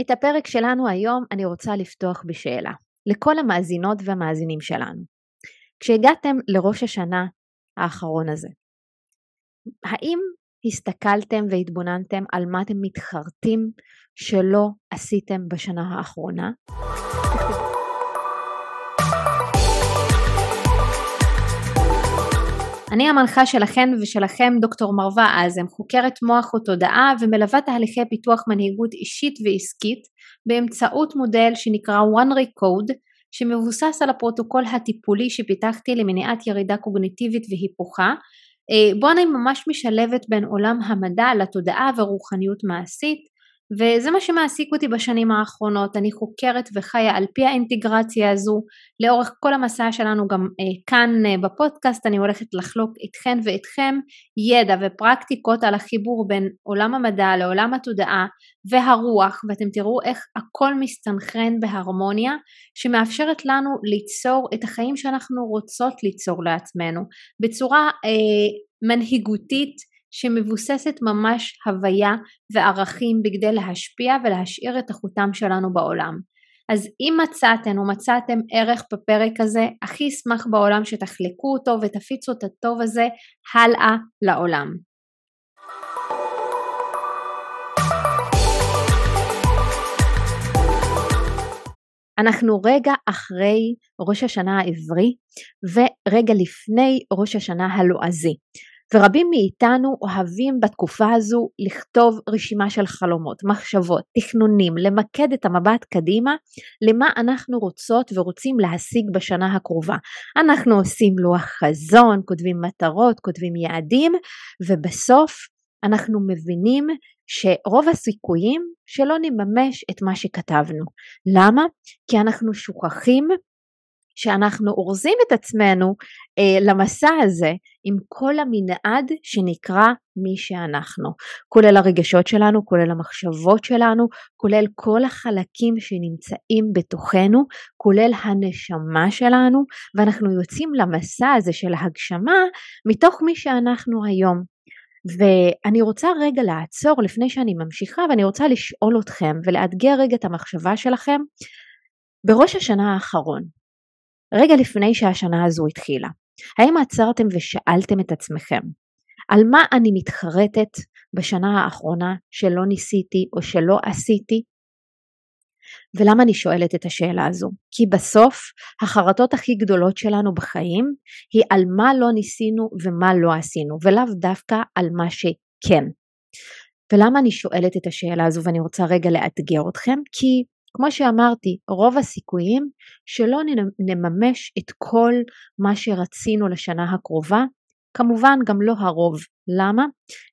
את הפרק שלנו היום אני רוצה לפתוח בשאלה לכל המאזינות והמאזינים שלנו. כשהגעתם לראש השנה האחרון הזה, האם הסתכלתם והתבוננתם על מה אתם מתחרטים שלא עשיתם בשנה האחרונה? אני המנחה שלכם ושלכם דוקטור מרווה אזם, חוקרת מוח ותודעה ומלווה תהליכי פיתוח מנהיגות אישית ועסקית באמצעות מודל שנקרא one recode שמבוסס על הפרוטוקול הטיפולי שפיתחתי למניעת ירידה קוגניטיבית והיפוכה. אה, בו אני ממש משלבת בין עולם המדע לתודעה ורוחניות מעשית וזה מה שמעסיק אותי בשנים האחרונות, אני חוקרת וחיה על פי האינטגרציה הזו, לאורך כל המסע שלנו גם אה, כאן אה, בפודקאסט אני הולכת לחלוק איתכן ואיתכם ידע ופרקטיקות על החיבור בין עולם המדע לעולם התודעה והרוח ואתם תראו איך הכל מסתנכרן בהרמוניה שמאפשרת לנו ליצור את החיים שאנחנו רוצות ליצור לעצמנו. בצורה אה, מנהיגותית שמבוססת ממש הוויה וערכים בכדי להשפיע ולהשאיר את החותם שלנו בעולם. אז אם מצאתן או מצאתם ערך בפרק הזה, הכי אשמח בעולם שתחלקו אותו ותפיצו את הטוב הזה הלאה לעולם. אנחנו רגע אחרי ראש השנה העברי ורגע לפני ראש השנה הלועזי. ורבים מאיתנו אוהבים בתקופה הזו לכתוב רשימה של חלומות, מחשבות, תכנונים, למקד את המבט קדימה למה אנחנו רוצות ורוצים להשיג בשנה הקרובה. אנחנו עושים לוח חזון, כותבים מטרות, כותבים יעדים ובסוף אנחנו מבינים שרוב הסיכויים שלא נממש את מה שכתבנו. למה? כי אנחנו שוכחים שאנחנו אורזים את עצמנו אה, למסע הזה עם כל המנעד שנקרא מי שאנחנו, כולל הרגשות שלנו, כולל המחשבות שלנו, כולל כל החלקים שנמצאים בתוכנו, כולל הנשמה שלנו, ואנחנו יוצאים למסע הזה של ההגשמה מתוך מי שאנחנו היום. ואני רוצה רגע לעצור לפני שאני ממשיכה ואני רוצה לשאול אתכם ולאתגר רגע את המחשבה שלכם בראש השנה האחרון רגע לפני שהשנה הזו התחילה, האם עצרתם ושאלתם את עצמכם על מה אני מתחרטת בשנה האחרונה שלא ניסיתי או שלא עשיתי? ולמה אני שואלת את השאלה הזו? כי בסוף החרטות הכי גדולות שלנו בחיים היא על מה לא ניסינו ומה לא עשינו ולאו דווקא על מה שכן. ולמה אני שואלת את השאלה הזו ואני רוצה רגע לאתגר אתכם? כי כמו שאמרתי, רוב הסיכויים שלא נממש את כל מה שרצינו לשנה הקרובה, כמובן גם לא הרוב. למה?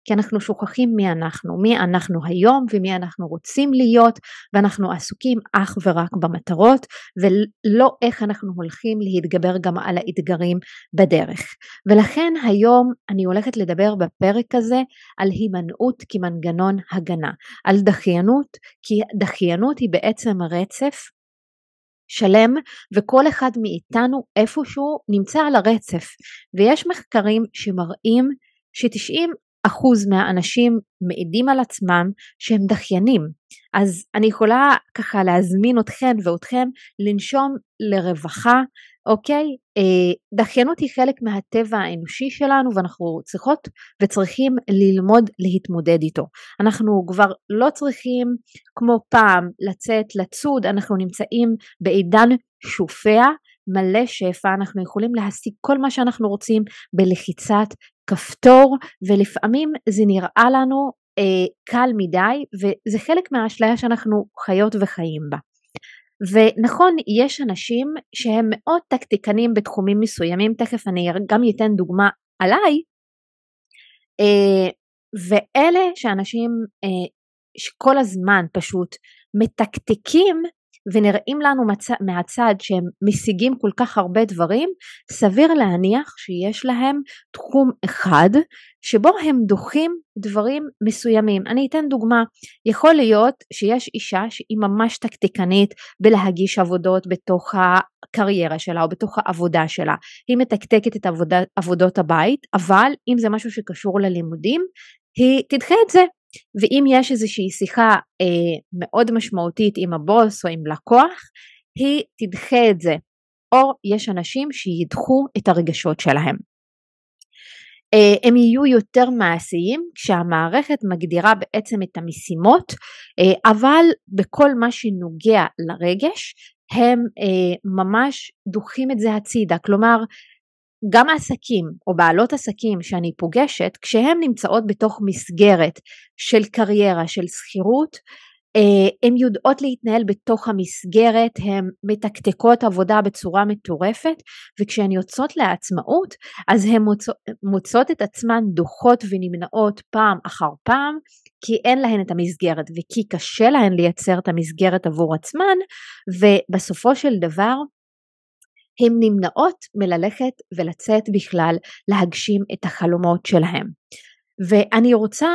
כי אנחנו שוכחים מי אנחנו, מי אנחנו היום ומי אנחנו רוצים להיות ואנחנו עסוקים אך ורק במטרות ולא איך אנחנו הולכים להתגבר גם על האתגרים בדרך. ולכן היום אני הולכת לדבר בפרק הזה על הימנעות כמנגנון הגנה, על דחיינות, כי דחיינות היא בעצם רצף שלם וכל אחד מאיתנו איפשהו נמצא על הרצף. ויש מחקרים שמראים ש-90 אחוז מהאנשים מעידים על עצמם שהם דחיינים. אז אני יכולה ככה להזמין אתכן ואתכם לנשום לרווחה אוקיי? אה, דחיינות היא חלק מהטבע האנושי שלנו ואנחנו צריכות וצריכים ללמוד להתמודד איתו. אנחנו כבר לא צריכים כמו פעם לצאת לצוד. אנחנו נמצאים בעידן שופע מלא שפע. אנחנו יכולים להשיג כל מה שאנחנו רוצים בלחיצת כפתור ולפעמים זה נראה לנו אה, קל מדי וזה חלק מהאשליה שאנחנו חיות וחיים בה. ונכון יש אנשים שהם מאוד טקטיקנים בתחומים מסוימים תכף אני גם אתן דוגמה עליי אה, ואלה שאנשים אה, שכל הזמן פשוט מתקתקים ונראים לנו מצ... מהצד שהם משיגים כל כך הרבה דברים, סביר להניח שיש להם תחום אחד שבו הם דוחים דברים מסוימים. אני אתן דוגמה, יכול להיות שיש אישה שהיא ממש טקטיקנית בלהגיש עבודות בתוך הקריירה שלה או בתוך העבודה שלה. היא מתקתקת את עבודה, עבודות הבית, אבל אם זה משהו שקשור ללימודים, היא תדחה את זה ואם יש איזושהי שיחה אה, מאוד משמעותית עם הבוס או עם לקוח, היא תדחה את זה, או יש אנשים שידחו את הרגשות שלהם. אה, הם יהיו יותר מעשיים כשהמערכת מגדירה בעצם את המשימות, אה, אבל בכל מה שנוגע לרגש הם אה, ממש דוחים את זה הצידה, כלומר גם העסקים או בעלות עסקים שאני פוגשת, כשהן נמצאות בתוך מסגרת של קריירה, של שכירות, הן אה, יודעות להתנהל בתוך המסגרת, הן מתקתקות עבודה בצורה מטורפת, וכשהן יוצאות לעצמאות, אז הן מוצאות, מוצאות את עצמן דוחות ונמנעות פעם אחר פעם, כי אין להן את המסגרת וכי קשה להן לייצר את המסגרת עבור עצמן, ובסופו של דבר הן נמנעות מללכת ולצאת בכלל להגשים את החלומות שלהם. ואני רוצה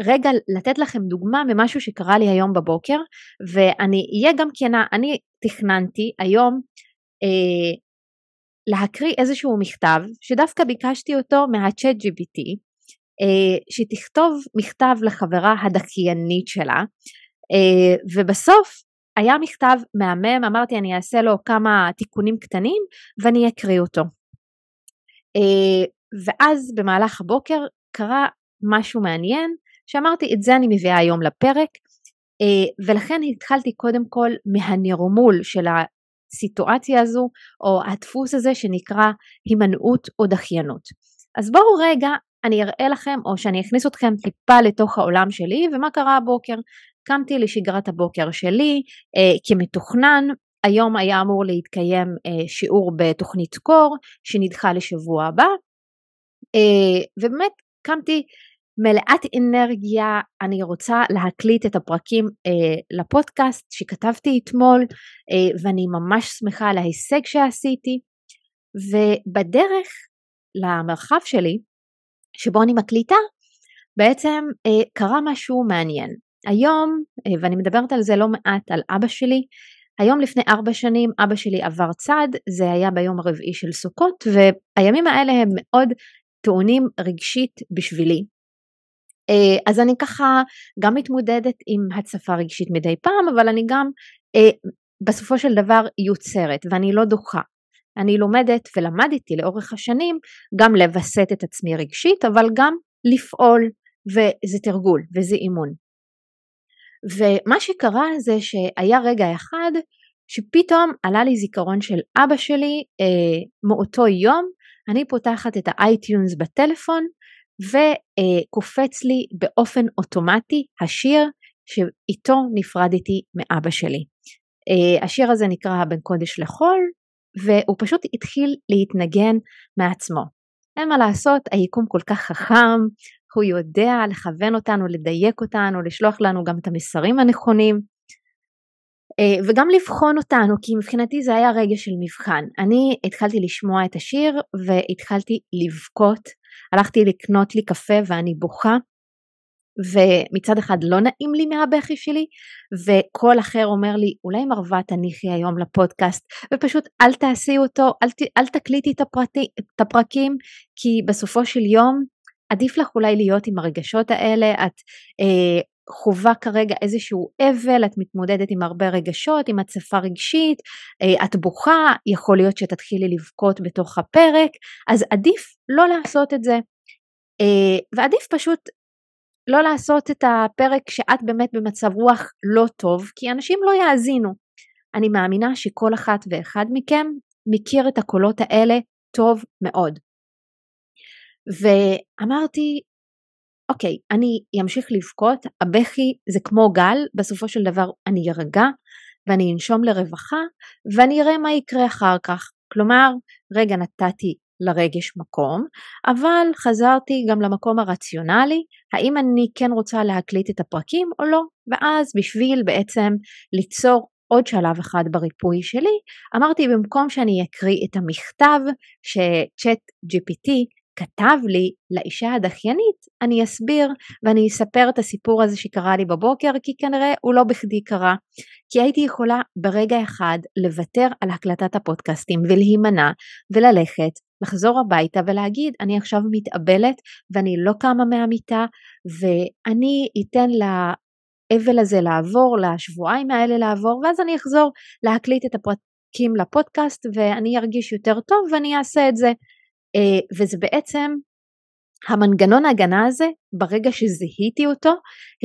רגע לתת לכם דוגמה ממשהו שקרה לי היום בבוקר ואני אהיה גם כנה, אני תכננתי היום אה, להקריא איזשהו מכתב שדווקא ביקשתי אותו מהצ'אט GPT אה, שתכתוב מכתב לחברה הדחיינית שלה אה, ובסוף היה מכתב מהמם, אמרתי אני אעשה לו כמה תיקונים קטנים ואני אקריא אותו. אה, ואז במהלך הבוקר קרה משהו מעניין שאמרתי את זה אני מביאה היום לפרק ולכן התחלתי קודם כל מהנרמול של הסיטואציה הזו או הדפוס הזה שנקרא הימנעות או דחיינות. אז בואו רגע אני אראה לכם או שאני אכניס אתכם טיפה לתוך העולם שלי ומה קרה הבוקר. קמתי לשגרת הבוקר שלי אה, כמתוכנן, היום היה אמור להתקיים אה, שיעור בתוכנית קור שנדחה לשבוע הבא אה, ובאמת קמתי מלאת אנרגיה, אני רוצה להקליט את הפרקים אה, לפודקאסט שכתבתי אתמול אה, ואני ממש שמחה על ההישג שעשיתי ובדרך למרחב שלי שבו אני מקליטה, בעצם אה, קרה משהו מעניין. היום, אה, ואני מדברת על זה לא מעט, על אבא שלי, היום לפני ארבע שנים אבא שלי עבר צד, זה היה ביום הרביעי של סוכות, והימים האלה הם מאוד טעונים רגשית בשבילי. אה, אז אני ככה גם מתמודדת עם הצפה רגשית מדי פעם, אבל אני גם אה, בסופו של דבר יוצרת, ואני לא דוחה. אני לומדת ולמדתי לאורך השנים גם לווסת את עצמי רגשית, אבל גם לפעול, וזה תרגול וזה אימון. ומה שקרה זה שהיה רגע אחד שפתאום עלה לי זיכרון של אבא שלי אה, מאותו יום, אני פותחת את האייטיונס בטלפון וקופץ לי באופן אוטומטי השיר שאיתו נפרדתי מאבא שלי. אה, השיר הזה נקרא בין קודש לחול והוא פשוט התחיל להתנגן מעצמו. אין מה לעשות, היקום כל כך חכם, הוא יודע לכוון אותנו, לדייק אותנו, לשלוח לנו גם את המסרים הנכונים וגם לבחון אותנו, כי מבחינתי זה היה רגע של מבחן. אני התחלתי לשמוע את השיר והתחלתי לבכות, הלכתי לקנות לי קפה ואני בוכה ומצד אחד לא נעים לי מהבכי שלי וקול אחר אומר לי אולי מרווה תניחי היום לפודקאסט ופשוט אל תעשי אותו אל, ת, אל תקליטי את, הפרטי, את הפרקים כי בסופו של יום עדיף לך אולי להיות עם הרגשות האלה את אה, חווה כרגע איזשהו אבל, את מתמודדת עם הרבה רגשות, עם הצפה רגשית, אה, את בוכה, יכול להיות שתתחילי לבכות בתוך הפרק, אז עדיף לא לעשות את זה. אה, ועדיף פשוט לא לעשות את הפרק שאת באמת במצב רוח לא טוב, כי אנשים לא יאזינו. אני מאמינה שכל אחת ואחד מכם מכיר את הקולות האלה טוב מאוד. ואמרתי, אוקיי, אני אמשיך לבכות, הבכי זה כמו גל, בסופו של דבר אני ארגע ואני אנשום לרווחה ואני אראה מה יקרה אחר כך. כלומר, רגע נתתי לרגש מקום, אבל חזרתי גם למקום הרציונלי, האם אני כן רוצה להקליט את הפרקים או לא, ואז בשביל בעצם ליצור עוד שלב אחד בריפוי שלי, אמרתי במקום שאני אקריא את המכתב שצ'אט GPT כתב לי לאישה הדחיינית, אני אסביר ואני אספר את הסיפור הזה שקרה לי בבוקר, כי כנראה הוא לא בכדי קרה. כי הייתי יכולה ברגע אחד לוותר על הקלטת הפודקאסטים ולהימנע וללכת לחזור הביתה ולהגיד אני עכשיו מתאבלת ואני לא קמה מהמיטה ואני אתן לאבל הזה לעבור, לשבועיים האלה לעבור ואז אני אחזור להקליט את הפרקים לפודקאסט ואני ארגיש יותר טוב ואני אעשה את זה. אה, וזה בעצם המנגנון ההגנה הזה, ברגע שזיהיתי אותו,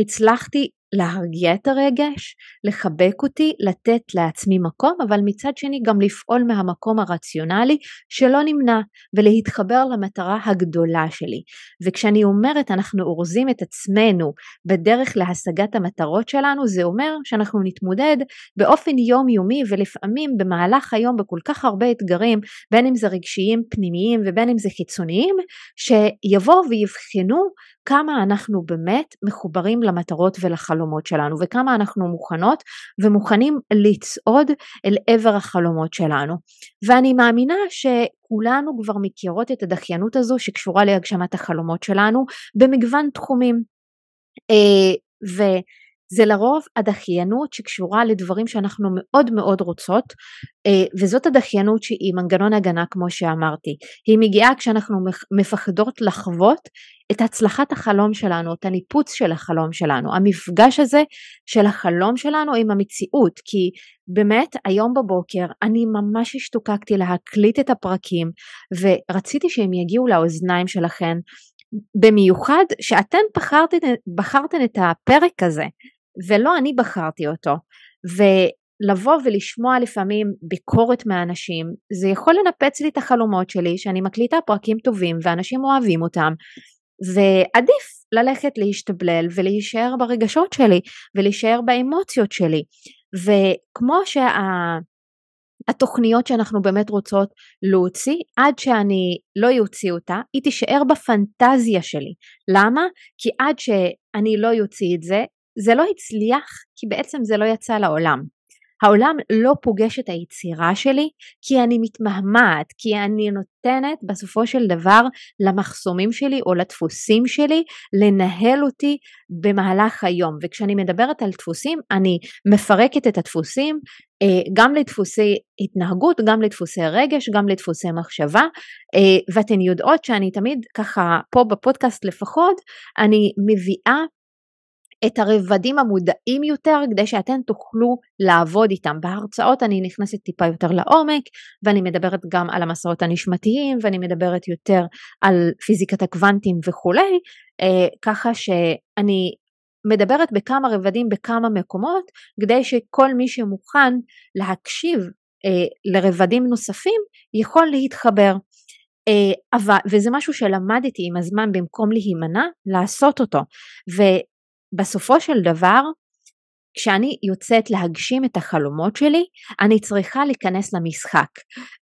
הצלחתי להרגיע את הרגש, לחבק אותי, לתת לעצמי מקום, אבל מצד שני גם לפעול מהמקום הרציונלי שלא נמנע ולהתחבר למטרה הגדולה שלי. וכשאני אומרת אנחנו אורזים את עצמנו בדרך להשגת המטרות שלנו, זה אומר שאנחנו נתמודד באופן יומיומי ולפעמים במהלך היום בכל כך הרבה אתגרים, בין אם זה רגשיים פנימיים ובין אם זה חיצוניים, שיבואו ויבחנו כמה אנחנו באמת מחוברים למטרות ולחלומות שלנו וכמה אנחנו מוכנות ומוכנים לצעוד אל עבר החלומות שלנו. ואני מאמינה שכולנו כבר מכירות את הדחיינות הזו שקשורה להגשמת החלומות שלנו במגוון תחומים. אה, ו... זה לרוב הדחיינות שקשורה לדברים שאנחנו מאוד מאוד רוצות אה, וזאת הדחיינות שהיא מנגנון הגנה כמו שאמרתי. היא מגיעה כשאנחנו מפחדות לחוות את הצלחת החלום שלנו את הניפוץ של החלום שלנו. המפגש הזה של החלום שלנו עם המציאות כי באמת היום בבוקר אני ממש השתוקקתי להקליט את הפרקים ורציתי שהם יגיעו לאוזניים שלכם במיוחד שאתן בחרתן את הפרק הזה ולא אני בחרתי אותו. ולבוא ולשמוע לפעמים ביקורת מאנשים, זה יכול לנפץ לי את החלומות שלי שאני מקליטה פרקים טובים ואנשים אוהבים אותם, ועדיף ללכת להשתבלל ולהישאר ברגשות שלי ולהישאר באמוציות שלי. וכמו שה... התוכניות שאנחנו באמת רוצות להוציא, עד שאני לא אוציא אותה, היא תישאר בפנטזיה שלי. למה? כי עד שאני לא אוציא את זה, זה לא הצליח כי בעצם זה לא יצא לעולם. העולם לא פוגש את היצירה שלי כי אני מתמהמהת, כי אני נותנת בסופו של דבר למחסומים שלי או לדפוסים שלי לנהל אותי במהלך היום. וכשאני מדברת על דפוסים אני מפרקת את הדפוסים אה, גם לדפוסי התנהגות, גם לדפוסי רגש, גם לדפוסי מחשבה, אה, ואתן יודעות שאני תמיד ככה פה בפודקאסט לפחות, אני מביאה את הרבדים המודעים יותר כדי שאתן תוכלו לעבוד איתם. בהרצאות אני נכנסת טיפה יותר לעומק ואני מדברת גם על המסעות הנשמתיים ואני מדברת יותר על פיזיקת הקוונטים וכולי, אה, ככה שאני מדברת בכמה רבדים בכמה מקומות כדי שכל מי שמוכן להקשיב אה, לרבדים נוספים יכול להתחבר. אה, אבל, וזה משהו שלמדתי עם הזמן במקום להימנע לעשות אותו בסופו של דבר כשאני יוצאת להגשים את החלומות שלי אני צריכה להיכנס למשחק.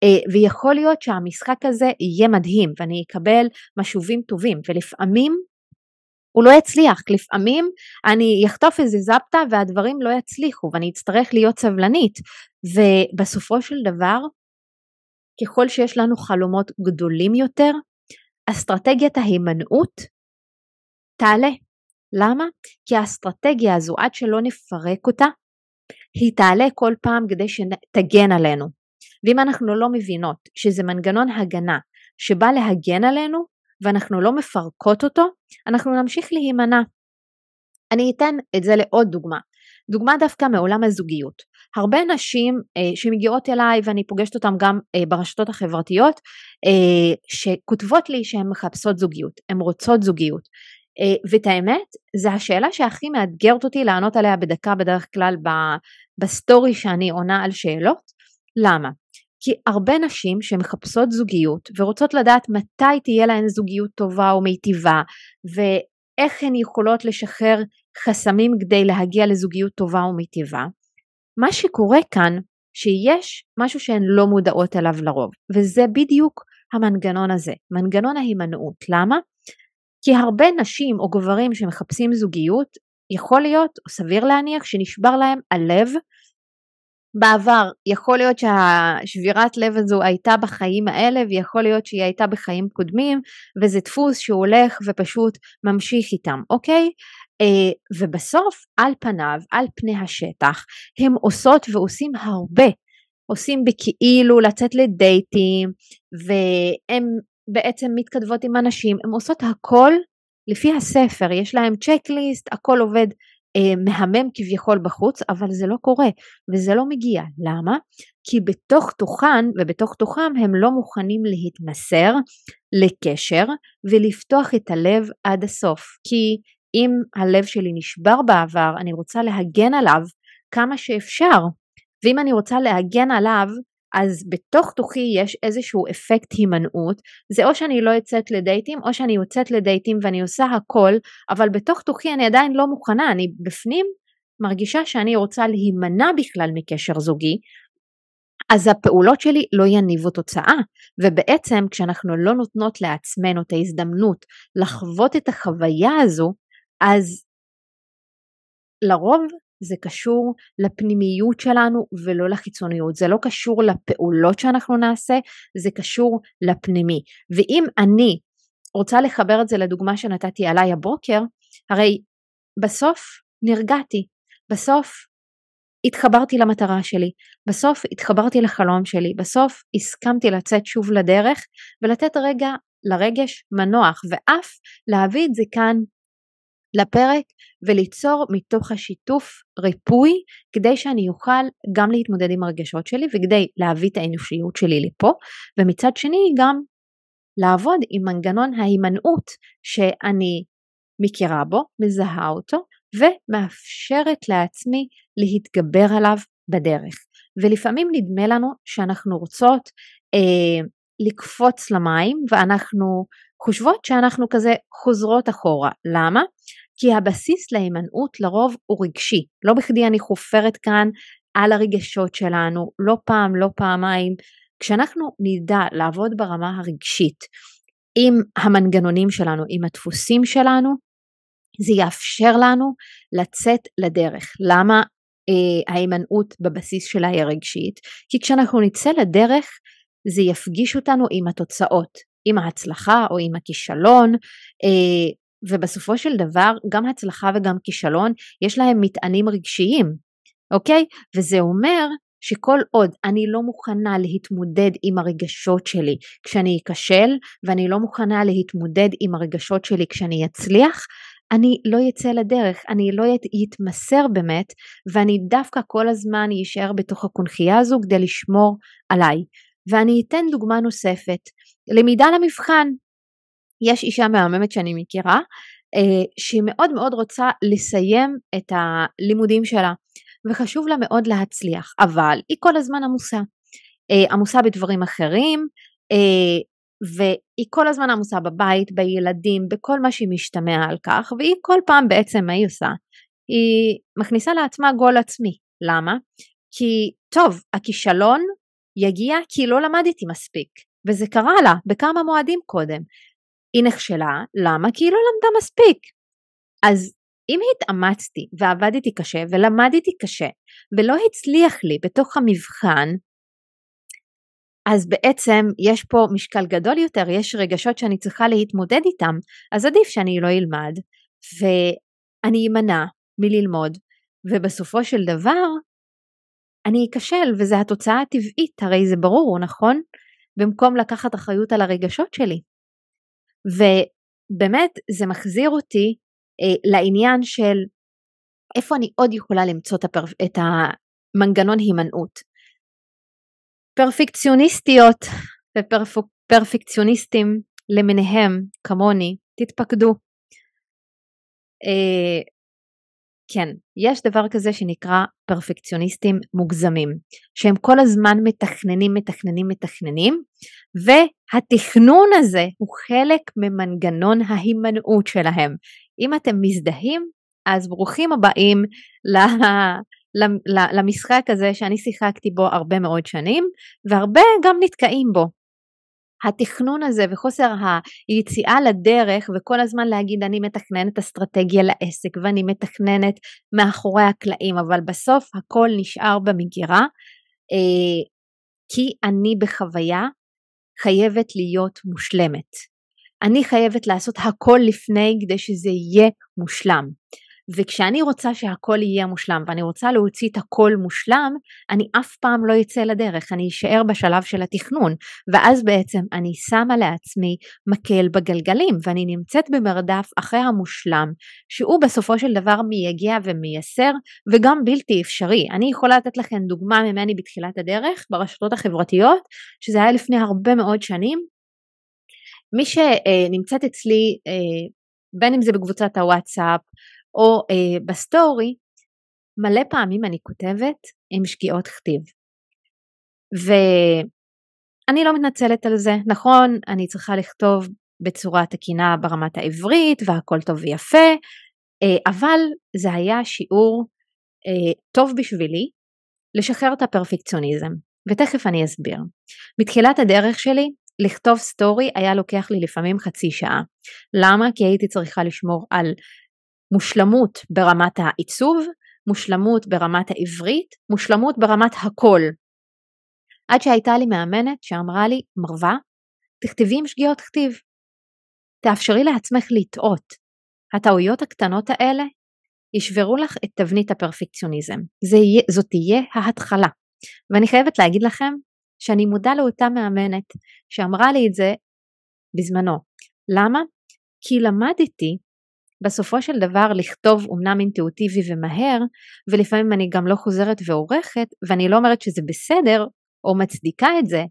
אה, ויכול להיות שהמשחק הזה יהיה מדהים ואני אקבל משובים טובים ולפעמים הוא לא יצליח, לפעמים אני אחטוף איזה זפטה והדברים לא יצליחו ואני אצטרך להיות סבלנית. ובסופו של דבר ככל שיש לנו חלומות גדולים יותר אסטרטגיית ההימנעות תעלה למה? כי האסטרטגיה הזו עד שלא נפרק אותה היא תעלה כל פעם כדי שתגן עלינו ואם אנחנו לא מבינות שזה מנגנון הגנה שבא להגן עלינו ואנחנו לא מפרקות אותו אנחנו נמשיך להימנע. אני אתן את זה לעוד דוגמה דוגמה דווקא מעולם הזוגיות הרבה נשים אה, שמגיעות אליי ואני פוגשת אותן גם אה, ברשתות החברתיות אה, שכותבות לי שהן מחפשות זוגיות, הן רוצות זוגיות ואת האמת, זה השאלה שהכי מאתגרת אותי לענות עליה בדקה בדרך כלל בסטורי שאני עונה על שאלות. למה? כי הרבה נשים שמחפשות זוגיות ורוצות לדעת מתי תהיה להן זוגיות טובה או מיטיבה ואיך הן יכולות לשחרר חסמים כדי להגיע לזוגיות טובה ומיטיבה, מה שקורה כאן שיש משהו שהן לא מודעות אליו לרוב וזה בדיוק המנגנון הזה, מנגנון ההימנעות. למה? כי הרבה נשים או גברים שמחפשים זוגיות, יכול להיות, או סביר להניח, שנשבר להם הלב בעבר. יכול להיות שהשבירת לב הזו הייתה בחיים האלה, ויכול להיות שהיא הייתה בחיים קודמים, וזה דפוס שהולך ופשוט ממשיך איתם, אוקיי? אה, ובסוף, על פניו, על פני השטח, הם עושות ועושים הרבה עושים בכאילו לצאת לדייטים והן בעצם מתכתבות עם אנשים, הן עושות הכל לפי הספר, יש להם צ'קליסט, הכל עובד אה, מהמם כביכול בחוץ, אבל זה לא קורה וזה לא מגיע. למה? כי בתוך תוכן ובתוך תוכם הם לא מוכנים להתמסר לקשר ולפתוח את הלב עד הסוף. כי אם הלב שלי נשבר בעבר, אני רוצה להגן עליו כמה שאפשר. ואם אני רוצה להגן עליו, אז בתוך תוכי יש איזשהו אפקט הימנעות, זה או שאני לא יוצאת לדייטים או שאני יוצאת לדייטים ואני עושה הכל, אבל בתוך תוכי אני עדיין לא מוכנה, אני בפנים מרגישה שאני רוצה להימנע בכלל מקשר זוגי, אז הפעולות שלי לא יניבו תוצאה, ובעצם כשאנחנו לא נותנות לעצמנו את ההזדמנות לחוות את החוויה הזו, אז לרוב זה קשור לפנימיות שלנו ולא לחיצוניות. זה לא קשור לפעולות שאנחנו נעשה, זה קשור לפנימי. ואם אני רוצה לחבר את זה לדוגמה שנתתי עליי הבוקר, הרי בסוף נרגעתי, בסוף התחברתי למטרה שלי, בסוף התחברתי לחלום שלי, בסוף הסכמתי לצאת שוב לדרך ולתת רגע לרגש מנוח ואף להביא את זה כאן לפרק וליצור מתוך השיתוף ריפוי כדי שאני אוכל גם להתמודד עם הרגשות שלי וכדי להביא את האנושיות שלי לפה ומצד שני גם לעבוד עם מנגנון ההימנעות שאני מכירה בו, מזהה אותו ומאפשרת לעצמי להתגבר עליו בדרך. ולפעמים נדמה לנו שאנחנו רוצות אה, לקפוץ למים ואנחנו חושבות שאנחנו כזה חוזרות אחורה. למה? כי הבסיס להימנעות לרוב הוא רגשי. לא בכדי אני חופרת כאן על הרגשות שלנו, לא פעם, לא פעמיים. כשאנחנו נדע לעבוד ברמה הרגשית עם המנגנונים שלנו, עם הדפוסים שלנו, זה יאפשר לנו לצאת לדרך. למה אה, ההימנעות בבסיס שלה היא רגשית? כי כשאנחנו נצא לדרך זה יפגיש אותנו עם התוצאות, עם ההצלחה או עם הכישלון, אה, ובסופו של דבר גם הצלחה וגם כישלון יש להם מטענים רגשיים, אוקיי? וזה אומר שכל עוד אני לא מוכנה להתמודד עם הרגשות שלי כשאני אכשל ואני לא מוכנה להתמודד עם הרגשות שלי כשאני אצליח, אני לא אצא לדרך, אני לא אתמסר באמת ואני דווקא כל הזמן אשאר בתוך הקונכייה הזו כדי לשמור עליי. ואני אתן דוגמה נוספת, למידה למבחן. יש אישה מהממת שאני מכירה אה, שהיא מאוד מאוד רוצה לסיים את הלימודים שלה וחשוב לה מאוד להצליח אבל היא כל הזמן עמוסה, אה, עמוסה בדברים אחרים אה, והיא כל הזמן עמוסה בבית, בילדים, בכל מה שהיא משתמע על כך והיא כל פעם בעצם מה היא עושה? היא מכניסה לעצמה גול עצמי, למה? כי טוב הכישלון יגיע כי לא למדתי מספיק וזה קרה לה בכמה מועדים קודם היא נכשלה, למה? כי היא לא למדה מספיק. אז אם התאמצתי ועבדתי קשה ולמדתי קשה ולא הצליח לי בתוך המבחן, אז בעצם יש פה משקל גדול יותר, יש רגשות שאני צריכה להתמודד איתם, אז עדיף שאני לא אלמד ואני אמנע מללמוד, ובסופו של דבר אני אכשל וזו התוצאה הטבעית, הרי זה ברור, נכון? במקום לקחת אחריות על הרגשות שלי. ובאמת זה מחזיר אותי אה, לעניין של איפה אני עוד יכולה למצוא את, הפר... את המנגנון הימנעות. פרפקציוניסטיות ופרפקציוניסטים למיניהם כמוני תתפקדו. אה, כן, יש דבר כזה שנקרא פרפקציוניסטים מוגזמים, שהם כל הזמן מתכננים, מתכננים, מתכננים, והתכנון הזה הוא חלק ממנגנון ההימנעות שלהם. אם אתם מזדהים, אז ברוכים הבאים למשחק הזה שאני שיחקתי בו הרבה מאוד שנים, והרבה גם נתקעים בו. התכנון הזה וחוסר היציאה לדרך וכל הזמן להגיד אני מתכננת אסטרטגיה לעסק ואני מתכננת מאחורי הקלעים אבל בסוף הכל נשאר במגירה אה, כי אני בחוויה חייבת להיות מושלמת. אני חייבת לעשות הכל לפני כדי שזה יהיה מושלם. וכשאני רוצה שהכל יהיה מושלם ואני רוצה להוציא את הכל מושלם, אני אף פעם לא אצא לדרך, אני אשאר בשלב של התכנון, ואז בעצם אני שמה לעצמי מקל בגלגלים ואני נמצאת במרדף אחרי המושלם, שהוא בסופו של דבר מייגע ומייסר וגם בלתי אפשרי. אני יכולה לתת לכם דוגמה ממני בתחילת הדרך ברשתות החברתיות, שזה היה לפני הרבה מאוד שנים. מי שנמצאת אצלי, אה, בין אם זה בקבוצת הוואטסאפ או אה, בסטורי, מלא פעמים אני כותבת עם שגיאות כתיב. ואני לא מתנצלת על זה, נכון, אני צריכה לכתוב בצורה תקינה ברמת העברית והכל טוב ויפה, אה, אבל זה היה שיעור אה, טוב בשבילי לשחרר את הפרפקציוניזם, ותכף אני אסביר. מתחילת הדרך שלי לכתוב סטורי היה לוקח לי לפעמים חצי שעה. למה? כי הייתי צריכה לשמור על מושלמות ברמת העיצוב, מושלמות ברמת העברית, מושלמות ברמת הכל. עד שהייתה לי מאמנת שאמרה לי, מרווה, תכתבי עם שגיאות כתיב. תאפשרי לעצמך לטעות. הטעויות הקטנות האלה ישברו לך את תבנית הפרפקציוניזם. יהיה, זאת תהיה ההתחלה. ואני חייבת להגיד לכם שאני מודה לאותה מאמנת שאמרה לי את זה בזמנו. למה? כי למדתי בסופו של דבר לכתוב אומנם אינטואיטיבי ומהר, ולפעמים אני גם לא חוזרת ועורכת, ואני לא אומרת שזה בסדר או מצדיקה את זה,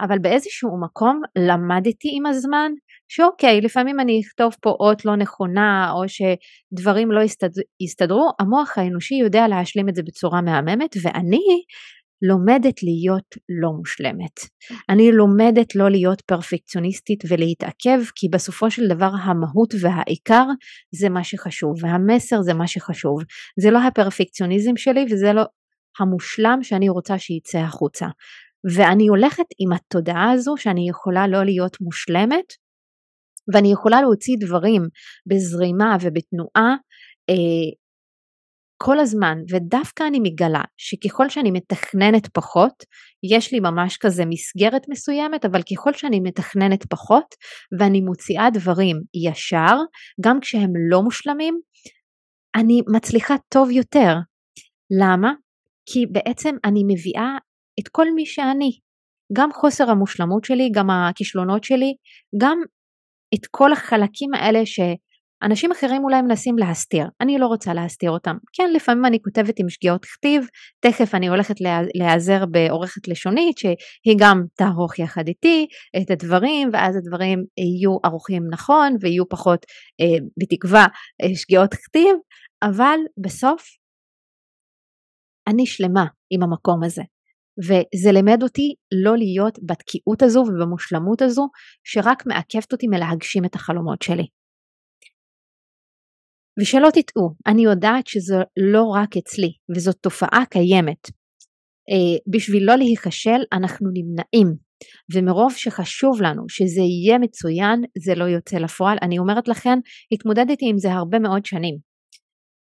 אבל באיזשהו מקום למדתי עם הזמן שאוקיי, לפעמים אני אכתוב פה אות לא נכונה או שדברים לא יסתדר, יסתדרו, המוח האנושי יודע להשלים את זה בצורה מהממת, ואני לומדת להיות לא מושלמת. אני לומדת לא להיות פרפקציוניסטית ולהתעכב, כי בסופו של דבר המהות והעיקר זה מה שחשוב, והמסר זה מה שחשוב. זה לא הפרפקציוניזם שלי וזה לא המושלם שאני רוצה שיצא החוצה. ואני הולכת עם התודעה הזו שאני יכולה לא להיות מושלמת, ואני יכולה להוציא דברים בזרימה ובתנועה אה, כל הזמן, ודווקא אני מגלה שככל שאני מתכננת פחות, יש לי ממש כזה מסגרת מסוימת, אבל ככל שאני מתכננת פחות ואני מוציאה דברים ישר, גם כשהם לא מושלמים, אני מצליחה טוב יותר. למה? כי בעצם אני מביאה את כל מי שאני. גם חוסר המושלמות שלי, גם הכישלונות שלי, גם את כל החלקים האלה ש... אנשים אחרים אולי מנסים להסתיר, אני לא רוצה להסתיר אותם. כן, לפעמים אני כותבת עם שגיאות כתיב, תכף אני הולכת להיעזר בעורכת לשונית שהיא גם תערוך יחד איתי את הדברים, ואז הדברים יהיו ערוכים נכון ויהיו פחות אה, בתקווה אה, שגיאות כתיב, אבל בסוף אני שלמה עם המקום הזה. וזה לימד אותי לא להיות בתקיעות הזו ובמושלמות הזו שרק מעכבת אותי מלהגשים את החלומות שלי. ושלא תטעו, אני יודעת שזה לא רק אצלי, וזאת תופעה קיימת. אה, בשביל לא להיכשל אנחנו נמנעים, ומרוב שחשוב לנו שזה יהיה מצוין, זה לא יוצא לפועל. אני אומרת לכם, התמודדתי עם זה הרבה מאוד שנים,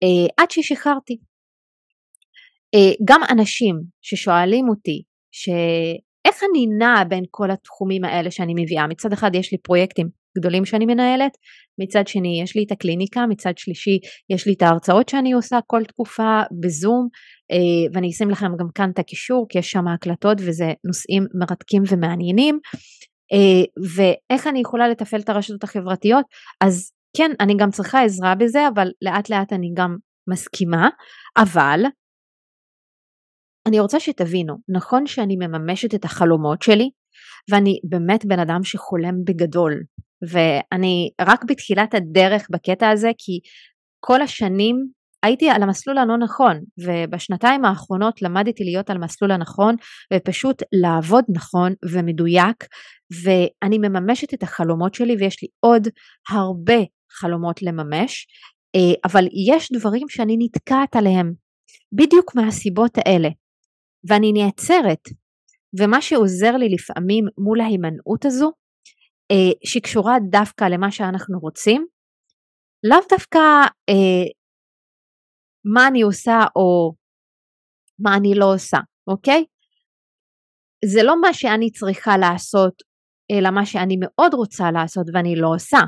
אה, עד ששחררתי. אה, גם אנשים ששואלים אותי, שאיך אני נעה בין כל התחומים האלה שאני מביאה, מצד אחד יש לי פרויקטים גדולים שאני מנהלת, מצד שני יש לי את הקליניקה, מצד שלישי יש לי את ההרצאות שאני עושה כל תקופה בזום, אה, ואני אשים לכם גם כאן את הקישור, כי יש שם הקלטות וזה נושאים מרתקים ומעניינים. אה, ואיך אני יכולה לתפעל את הרשתות החברתיות, אז כן, אני גם צריכה עזרה בזה, אבל לאט לאט אני גם מסכימה, אבל אני רוצה שתבינו, נכון שאני מממשת את החלומות שלי, ואני באמת בן אדם שחולם בגדול, ואני רק בתחילת הדרך בקטע הזה כי כל השנים הייתי על המסלול הלא נכון ובשנתיים האחרונות למדתי להיות על מסלול הנכון ופשוט לעבוד נכון ומדויק ואני מממשת את החלומות שלי ויש לי עוד הרבה חלומות לממש אה, אבל יש דברים שאני נתקעת עליהם בדיוק מהסיבות האלה ואני נעצרת. ומה שעוזר לי לפעמים מול ההימנעות הזו אה, שקשורה דווקא למה שאנחנו רוצים, לאו דווקא אה, מה אני עושה או מה אני לא עושה, אוקיי? זה לא מה שאני צריכה לעשות, אלא מה שאני מאוד רוצה לעשות ואני לא עושה.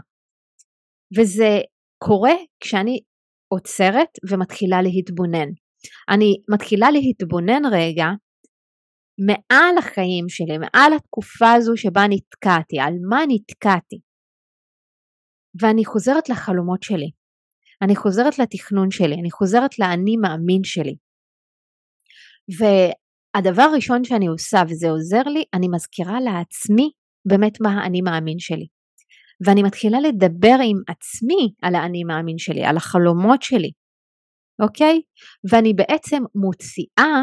וזה קורה כשאני עוצרת ומתחילה להתבונן. אני מתחילה להתבונן רגע מעל החיים שלי, מעל התקופה הזו שבה נתקעתי, על מה נתקעתי. ואני חוזרת לחלומות שלי, אני חוזרת לתכנון שלי, אני חוזרת לאני מאמין שלי. והדבר הראשון שאני עושה, וזה עוזר לי, אני מזכירה לעצמי באמת מה האני מאמין שלי. ואני מתחילה לדבר עם עצמי על האני מאמין שלי, על החלומות שלי, אוקיי? ואני בעצם מוציאה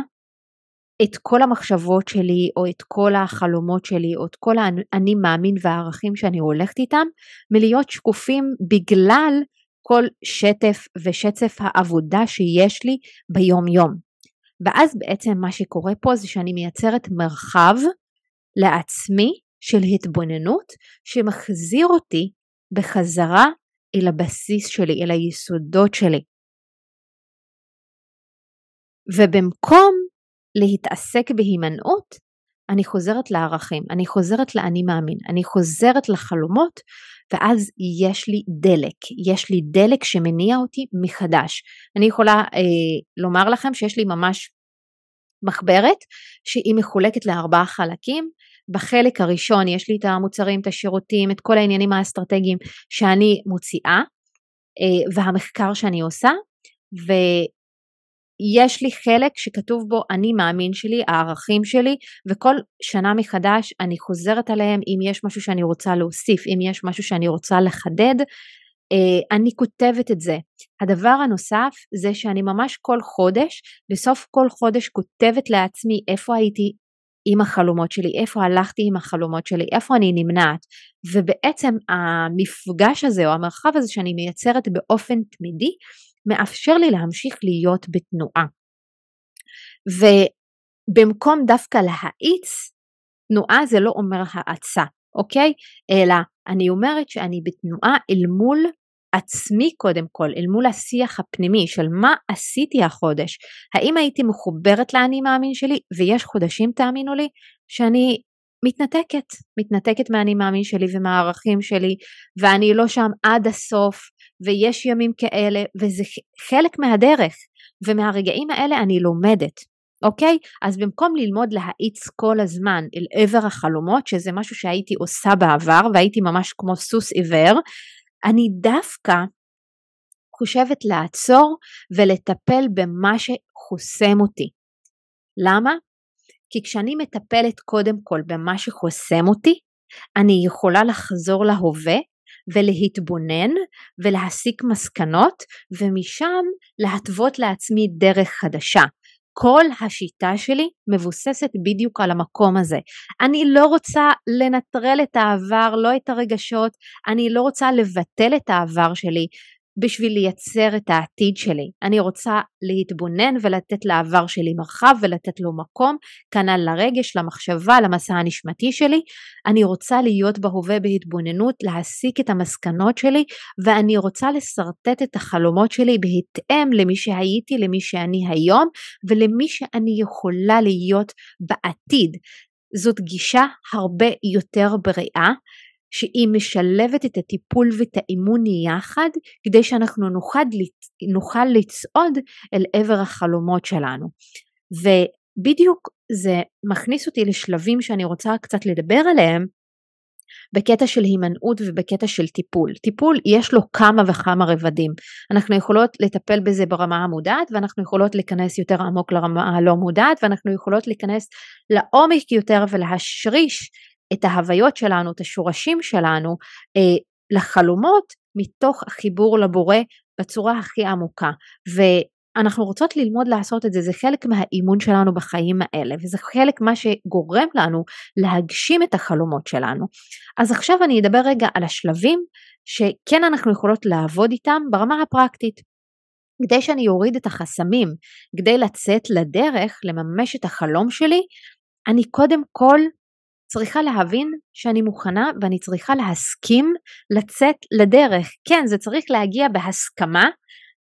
את כל המחשבות שלי או את כל החלומות שלי או את כל האני מאמין והערכים שאני הולכת איתם מלהיות שקופים בגלל כל שטף ושצף העבודה שיש לי ביום יום. ואז בעצם מה שקורה פה זה שאני מייצרת מרחב לעצמי של התבוננות שמחזיר אותי בחזרה אל הבסיס שלי, אל היסודות שלי. ובמקום להתעסק בהימנעות, אני חוזרת לערכים, אני חוזרת לאני מאמין, אני חוזרת לחלומות, ואז יש לי דלק, יש לי דלק שמניע אותי מחדש. אני יכולה אה, לומר לכם שיש לי ממש מחברת שהיא מחולקת לארבעה חלקים. בחלק הראשון יש לי את המוצרים, את השירותים, את כל העניינים האסטרטגיים שאני מוציאה אה, והמחקר שאני עושה, יש לי חלק שכתוב בו אני מאמין שלי, הערכים שלי, וכל שנה מחדש אני חוזרת עליהם אם יש משהו שאני רוצה להוסיף, אם יש משהו שאני רוצה לחדד, אה, אני כותבת את זה. הדבר הנוסף זה שאני ממש כל חודש, בסוף כל חודש כותבת לעצמי איפה הייתי עם החלומות שלי, איפה הלכתי עם החלומות שלי, איפה אני נמנעת. ובעצם המפגש הזה או המרחב הזה שאני מייצרת באופן תמידי, מאפשר לי להמשיך להיות בתנועה. ובמקום דווקא להאיץ, תנועה זה לא אומר האצה, אוקיי? אלא אני אומרת שאני בתנועה אל מול עצמי קודם כל, אל מול השיח הפנימי של מה עשיתי החודש, האם הייתי מחוברת לאני מאמין שלי, ויש חודשים תאמינו לי, שאני מתנתקת, מתנתקת מהאני מאמין שלי ומהערכים שלי, ואני לא שם עד הסוף, ויש ימים כאלה, וזה חלק מהדרך, ומהרגעים האלה אני לומדת, אוקיי? אז במקום ללמוד להאיץ כל הזמן אל עבר החלומות, שזה משהו שהייתי עושה בעבר, והייתי ממש כמו סוס עיוור, אני דווקא חושבת לעצור ולטפל במה שחוסם אותי. למה? כי כשאני מטפלת קודם כל במה שחוסם אותי, אני יכולה לחזור להווה ולהתבונן ולהסיק מסקנות ומשם להתוות לעצמי דרך חדשה. כל השיטה שלי מבוססת בדיוק על המקום הזה. אני לא רוצה לנטרל את העבר, לא את הרגשות, אני לא רוצה לבטל את העבר שלי, בשביל לייצר את העתיד שלי. אני רוצה להתבונן ולתת לעבר שלי מרחב ולתת לו מקום, כנ"ל לרגש, למחשבה, למסע הנשמתי שלי. אני רוצה להיות בהווה בהתבוננות, להסיק את המסקנות שלי, ואני רוצה לשרטט את החלומות שלי בהתאם למי שהייתי, למי שאני היום, ולמי שאני יכולה להיות בעתיד. זאת גישה הרבה יותר בריאה שהיא משלבת את הטיפול ואת האימון יחד כדי שאנחנו נוכל, נוכל לצעוד אל עבר החלומות שלנו. ובדיוק זה מכניס אותי לשלבים שאני רוצה קצת לדבר עליהם בקטע של הימנעות ובקטע של טיפול. טיפול יש לו כמה וכמה רבדים. אנחנו יכולות לטפל בזה ברמה המודעת ואנחנו יכולות להיכנס יותר עמוק לרמה הלא מודעת ואנחנו יכולות להיכנס לעומק יותר ולהשריש את ההוויות שלנו, את השורשים שלנו אה, לחלומות מתוך החיבור לבורא בצורה הכי עמוקה. ואנחנו רוצות ללמוד לעשות את זה, זה חלק מהאימון שלנו בחיים האלה, וזה חלק מה שגורם לנו להגשים את החלומות שלנו. אז עכשיו אני אדבר רגע על השלבים שכן אנחנו יכולות לעבוד איתם ברמה הפרקטית. כדי שאני אוריד את החסמים, כדי לצאת לדרך, לממש את החלום שלי, אני קודם כל צריכה להבין שאני מוכנה ואני צריכה להסכים לצאת לדרך. כן, זה צריך להגיע בהסכמה,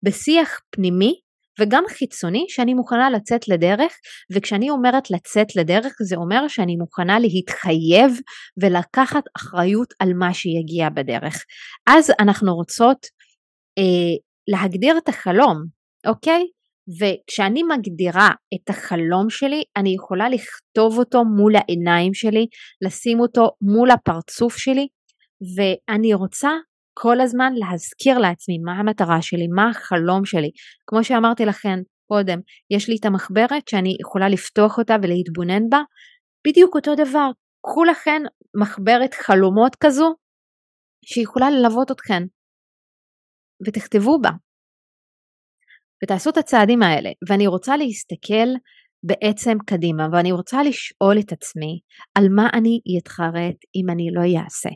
בשיח פנימי וגם חיצוני שאני מוכנה לצאת לדרך וכשאני אומרת לצאת לדרך זה אומר שאני מוכנה להתחייב ולקחת אחריות על מה שיגיע בדרך. אז אנחנו רוצות אה, להגדיר את החלום, אוקיי? וכשאני מגדירה את החלום שלי, אני יכולה לכתוב אותו מול העיניים שלי, לשים אותו מול הפרצוף שלי, ואני רוצה כל הזמן להזכיר לעצמי מה המטרה שלי, מה החלום שלי. כמו שאמרתי לכם קודם, יש לי את המחברת שאני יכולה לפתוח אותה ולהתבונן בה, בדיוק אותו דבר. קחו לכם מחברת חלומות כזו שיכולה ללוות אתכם ותכתבו בה ותעשו את הצעדים האלה ואני רוצה להסתכל בעצם קדימה ואני רוצה לשאול את עצמי על מה אני אתחרט אם אני לא אעשה.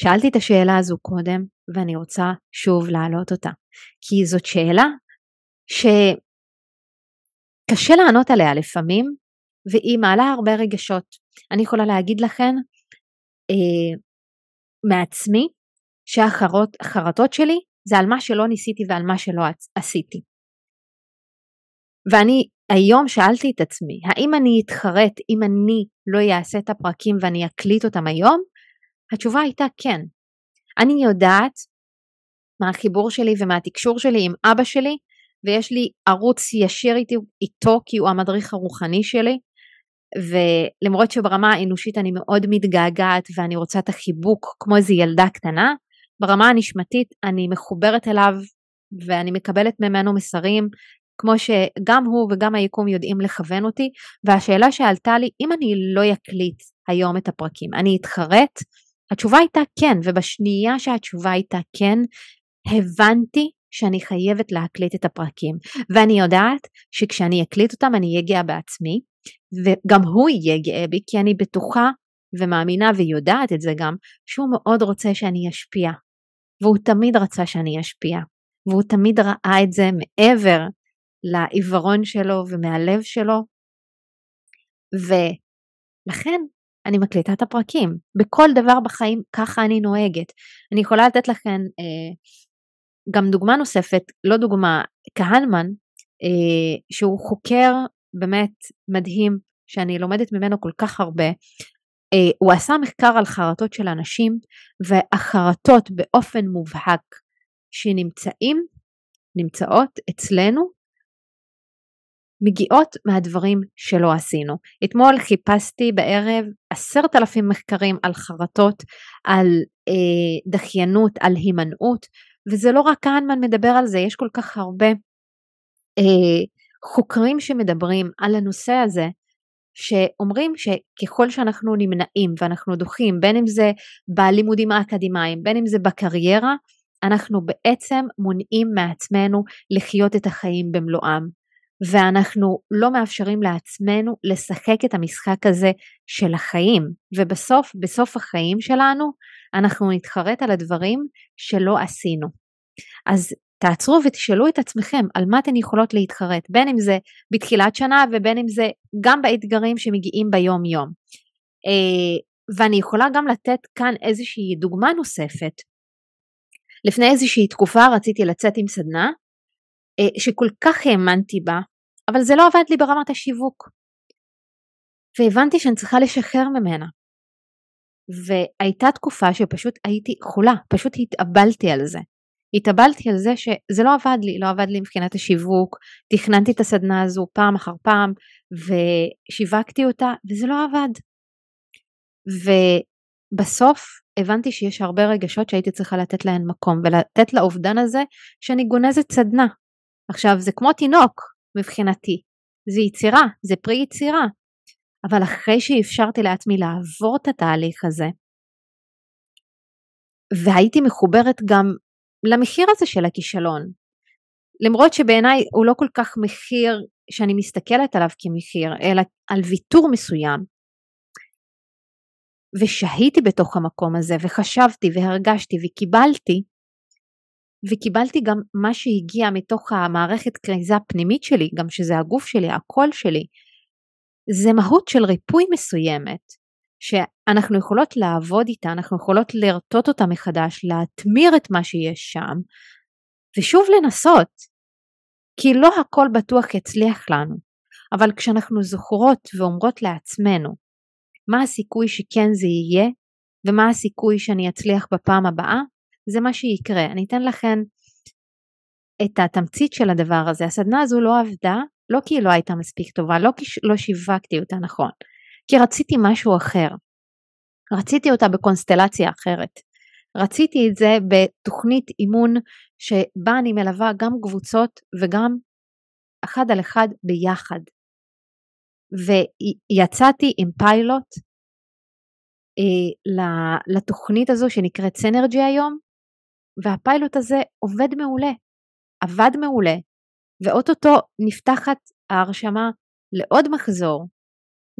שאלתי את השאלה הזו קודם ואני רוצה שוב להעלות אותה כי זאת שאלה שקשה לענות עליה לפעמים והיא מעלה הרבה רגשות. אני יכולה להגיד לכם אה, מעצמי שהחרטות שלי זה על מה שלא ניסיתי ועל מה שלא עשיתי. ואני היום שאלתי את עצמי, האם אני אתחרט אם אני לא אעשה את הפרקים ואני אקליט אותם היום? התשובה הייתה כן. אני יודעת מהחיבור שלי ומהתקשור שלי עם אבא שלי, ויש לי ערוץ ישיר איתי, איתו כי הוא המדריך הרוחני שלי, ולמרות שברמה האנושית אני מאוד מתגעגעת ואני רוצה את החיבוק כמו איזו ילדה קטנה, ברמה הנשמתית אני מחוברת אליו ואני מקבלת ממנו מסרים כמו שגם הוא וגם היקום יודעים לכוון אותי והשאלה שעלתה לי אם אני לא אקליט היום את הפרקים אני אתחרט? התשובה הייתה כן ובשנייה שהתשובה הייתה כן הבנתי שאני חייבת להקליט את הפרקים. ואני יודעת שכשאני אקליט אותם אני אהיה גאה בעצמי וגם הוא יהיה גאה בי כי אני בטוחה ומאמינה ויודעת את זה גם שהוא מאוד רוצה שאני אשפיע והוא תמיד רצה שאני אשפיע, והוא תמיד ראה את זה מעבר לעיוורון שלו ומהלב שלו, ולכן אני מקליטה את הפרקים. בכל דבר בחיים ככה אני נוהגת. אני יכולה לתת לכם אה, גם דוגמה נוספת, לא דוגמה, כהנמן, אה, שהוא חוקר באמת מדהים, שאני לומדת ממנו כל כך הרבה, הוא עשה מחקר על חרטות של אנשים והחרטות באופן מובהק שנמצאים, נמצאות אצלנו מגיעות מהדברים שלא עשינו. אתמול חיפשתי בערב עשרת אלפים מחקרים על חרטות, על אה, דחיינות, על הימנעות, וזה לא רק כהנמן מדבר על זה, יש כל כך הרבה אה, חוקרים שמדברים על הנושא הזה, שאומרים שככל שאנחנו נמנעים ואנחנו דוחים, בין אם זה בלימודים האקדמיים, בין אם זה בקריירה, אנחנו בעצם מונעים מעצמנו לחיות את החיים במלואם. ואנחנו לא מאפשרים לעצמנו לשחק את המשחק הזה של החיים, ובסוף, בסוף החיים שלנו, אנחנו נתחרט על הדברים שלא עשינו. אז תעצרו ותשאלו את עצמכם על מה אתן יכולות להתחרט, בין אם זה בתחילת שנה ובין אם זה גם באתגרים שמגיעים ביום יום. אה, ואני יכולה גם לתת כאן איזושהי דוגמה נוספת. לפני איזושהי תקופה רציתי לצאת עם סדנה אה, שכל כך האמנתי בה, אבל זה לא עבד לי ברמת השיווק. והבנתי שאני צריכה לשחרר ממנה. והייתה תקופה שפשוט הייתי חולה, פשוט התאבלתי על זה. התאבלתי על זה שזה לא עבד לי, לא עבד לי מבחינת השיווק, תכננתי את הסדנה הזו פעם אחר פעם ושיווקתי אותה וזה לא עבד. ובסוף הבנתי שיש הרבה רגשות שהייתי צריכה לתת להן מקום ולתת לאובדן הזה שאני גונזת סדנה. עכשיו זה כמו תינוק מבחינתי, זה יצירה, זה פרי יצירה, אבל אחרי שאפשרתי לעצמי לעבור את התהליך הזה והייתי מחוברת גם למחיר הזה של הכישלון. למרות שבעיניי הוא לא כל כך מחיר שאני מסתכלת עליו כמחיר, אלא על ויתור מסוים. ושהיתי בתוך המקום הזה וחשבתי והרגשתי וקיבלתי, וקיבלתי גם מה שהגיע מתוך המערכת כריזה הפנימית שלי, גם שזה הגוף שלי, הקול שלי, זה מהות של ריפוי מסוימת, שאנחנו יכולות לעבוד איתה, אנחנו יכולות לרטוט אותה מחדש, להטמיר את מה שיש שם, ושוב לנסות, כי לא הכל בטוח יצליח לנו, אבל כשאנחנו זוכרות ואומרות לעצמנו מה הסיכוי שכן זה יהיה, ומה הסיכוי שאני אצליח בפעם הבאה, זה מה שיקרה. אני אתן לכם את התמצית של הדבר הזה. הסדנה הזו לא עבדה, לא כי היא לא הייתה מספיק טובה, לא כי לא שיווקתי אותה נכון, כי רציתי משהו אחר. רציתי אותה בקונסטלציה אחרת. רציתי את זה בתוכנית אימון שבה אני מלווה גם קבוצות וגם אחד על אחד ביחד. ויצאתי עם פיילוט אה, לתוכנית הזו שנקראת סנרג'י היום, והפיילוט הזה עובד מעולה, עבד מעולה, ואו-טו-טו נפתחת ההרשמה לעוד מחזור,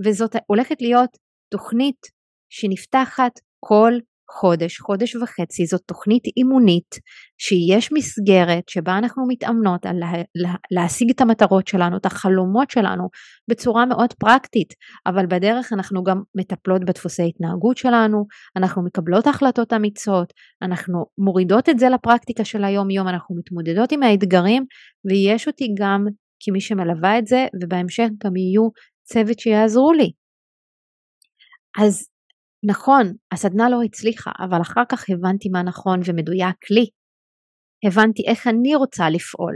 וזאת הולכת להיות תוכנית שנפתחת כל חודש, חודש וחצי, זאת תוכנית אימונית שיש מסגרת שבה אנחנו מתאמנות על לה, לה, להשיג את המטרות שלנו, את החלומות שלנו בצורה מאוד פרקטית, אבל בדרך אנחנו גם מטפלות בדפוסי התנהגות שלנו, אנחנו מקבלות החלטות אמיצות, אנחנו מורידות את זה לפרקטיקה של היום יום, אנחנו מתמודדות עם האתגרים ויש אותי גם כמי שמלווה את זה ובהמשך גם יהיו צוות שיעזרו לי. אז נכון, הסדנה לא הצליחה, אבל אחר כך הבנתי מה נכון ומדויק לי. הבנתי איך אני רוצה לפעול.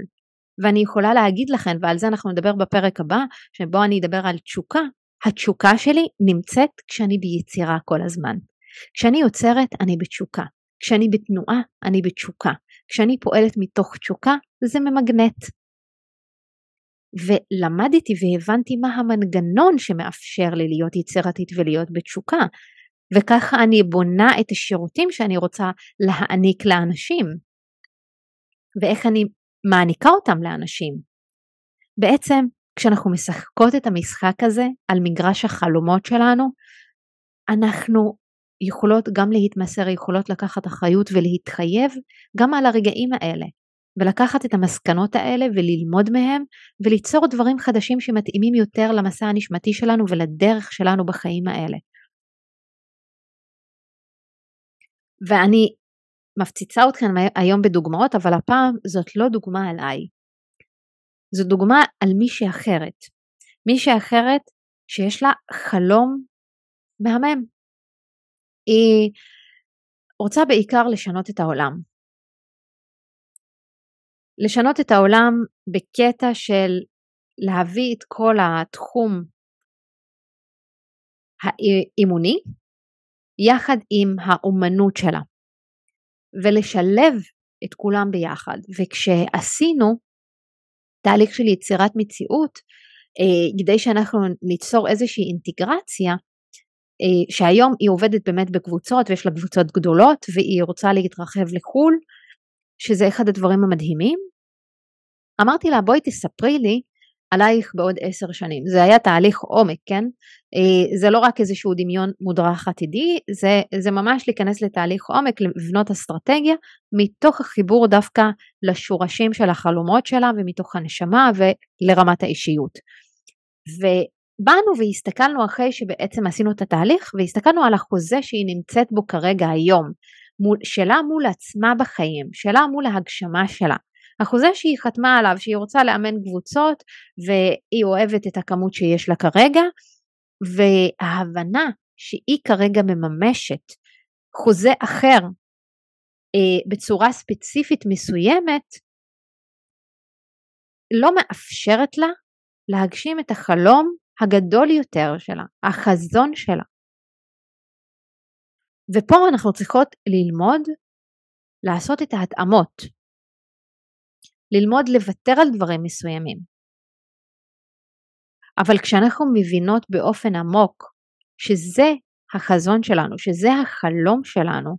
ואני יכולה להגיד לכם, ועל זה אנחנו נדבר בפרק הבא, שבו אני אדבר על תשוקה, התשוקה שלי נמצאת כשאני ביצירה כל הזמן. כשאני יוצרת, אני בתשוקה. כשאני בתנועה, אני בתשוקה. כשאני פועלת מתוך תשוקה, זה ממגנט. ולמדתי והבנתי מה המנגנון שמאפשר לי להיות יצירתית ולהיות בתשוקה. וככה אני בונה את השירותים שאני רוצה להעניק לאנשים ואיך אני מעניקה אותם לאנשים. בעצם כשאנחנו משחקות את המשחק הזה על מגרש החלומות שלנו, אנחנו יכולות גם להתמסר, יכולות לקחת אחריות ולהתחייב גם על הרגעים האלה, ולקחת את המסקנות האלה וללמוד מהם וליצור דברים חדשים שמתאימים יותר למסע הנשמתי שלנו ולדרך שלנו בחיים האלה. ואני מפציצה אתכם היום בדוגמאות, אבל הפעם זאת לא דוגמה עליי. זו דוגמה על מישהי אחרת. מישהי אחרת שיש לה חלום מהמם. היא רוצה בעיקר לשנות את העולם. לשנות את העולם בקטע של להביא את כל התחום האימוני יחד עם האומנות שלה ולשלב את כולם ביחד. וכשעשינו תהליך של יצירת מציאות אה, כדי שאנחנו ניצור איזושהי אינטגרציה אה, שהיום היא עובדת באמת בקבוצות ויש לה קבוצות גדולות והיא רוצה להתרחב לחו"ל שזה אחד הדברים המדהימים אמרתי לה בואי תספרי לי עלייך בעוד עשר שנים. זה היה תהליך עומק, כן? אה, זה לא רק איזשהו דמיון מודרך עתידי, זה, זה ממש להיכנס לתהליך עומק, לבנות אסטרטגיה, מתוך החיבור דווקא לשורשים של החלומות שלה ומתוך הנשמה ולרמת האישיות. ובאנו והסתכלנו אחרי שבעצם עשינו את התהליך, והסתכלנו על החוזה שהיא נמצאת בו כרגע היום, מול, שלה מול עצמה בחיים, שלה מול ההגשמה שלה. החוזה שהיא חתמה עליו שהיא רוצה לאמן קבוצות והיא אוהבת את הכמות שיש לה כרגע וההבנה שהיא כרגע מממשת חוזה אחר אה, בצורה ספציפית מסוימת לא מאפשרת לה להגשים את החלום הגדול יותר שלה, החזון שלה. ופה אנחנו צריכות ללמוד לעשות את ההתאמות ללמוד לוותר על דברים מסוימים. אבל כשאנחנו מבינות באופן עמוק שזה החזון שלנו, שזה החלום שלנו,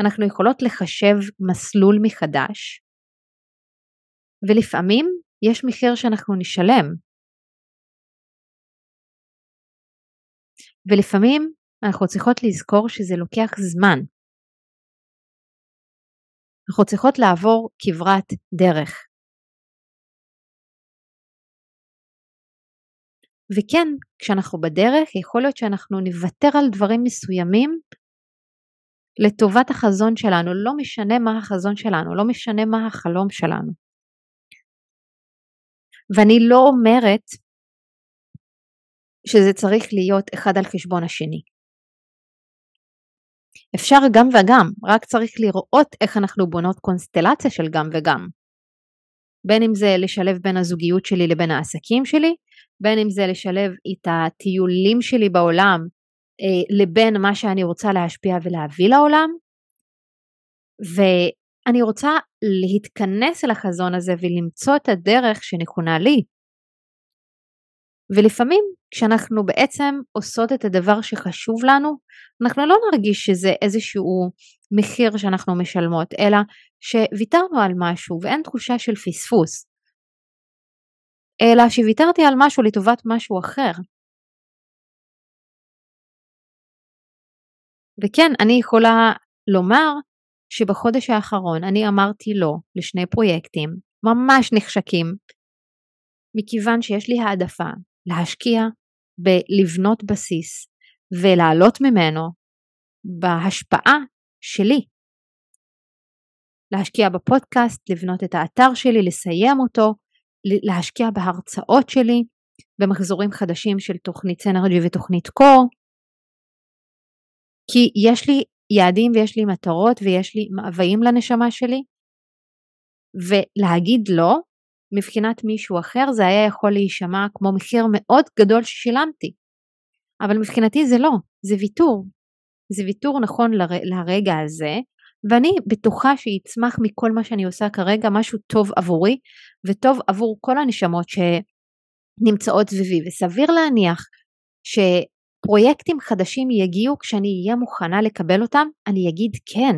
אנחנו יכולות לחשב מסלול מחדש, ולפעמים יש מחיר שאנחנו נשלם. ולפעמים אנחנו צריכות לזכור שזה לוקח זמן. אנחנו צריכות לעבור כברת דרך. וכן, כשאנחנו בדרך, יכול להיות שאנחנו נוותר על דברים מסוימים לטובת החזון שלנו, לא משנה מה החזון שלנו, לא משנה מה החלום שלנו. ואני לא אומרת שזה צריך להיות אחד על חשבון השני. אפשר גם וגם, רק צריך לראות איך אנחנו בונות קונסטלציה של גם וגם. בין אם זה לשלב בין הזוגיות שלי לבין העסקים שלי, בין אם זה לשלב את הטיולים שלי בעולם אה, לבין מה שאני רוצה להשפיע ולהביא לעולם. ואני רוצה להתכנס אל החזון הזה ולמצוא את הדרך שנכונה לי. ולפעמים כשאנחנו בעצם עושות את הדבר שחשוב לנו, אנחנו לא נרגיש שזה איזשהו מחיר שאנחנו משלמות, אלא שוויתרנו על משהו ואין תחושה של פספוס, אלא שוויתרתי על משהו לטובת משהו אחר. וכן, אני יכולה לומר שבחודש האחרון אני אמרתי לא לשני פרויקטים ממש נחשקים, מכיוון שיש לי העדפה להשקיע בלבנות בסיס ולעלות ממנו בהשפעה שלי. להשקיע בפודקאסט, לבנות את האתר שלי, לסיים אותו, להשקיע בהרצאות שלי, במחזורים חדשים של תוכנית סנרג'י ותוכנית קור, כי יש לי יעדים ויש לי מטרות ויש לי מאוויים לנשמה שלי, ולהגיד לא מבחינת מישהו אחר זה היה יכול להישמע כמו מחיר מאוד גדול ששילמתי. אבל מבחינתי זה לא, זה ויתור. זה ויתור נכון לר... לרגע הזה, ואני בטוחה שיצמח מכל מה שאני עושה כרגע משהו טוב עבורי, וטוב עבור כל הנשמות שנמצאות סביבי, וסביר להניח שפרויקטים חדשים יגיעו כשאני אהיה מוכנה לקבל אותם, אני אגיד כן.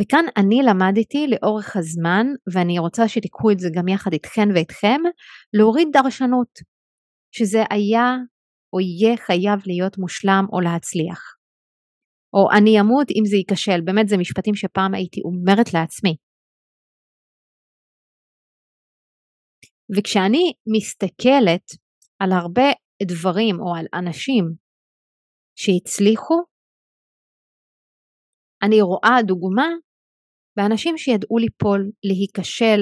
וכאן אני למדתי לאורך הזמן, ואני רוצה שתיקחו את זה גם יחד איתכן ואיתכם, להוריד דרשנות, שזה היה או יהיה חייב להיות מושלם או להצליח. או אני אמות אם זה ייכשל, באמת זה משפטים שפעם הייתי אומרת לעצמי. וכשאני מסתכלת על הרבה דברים או על אנשים שהצליחו, אני רואה דוגמה באנשים שידעו ליפול, להיכשל,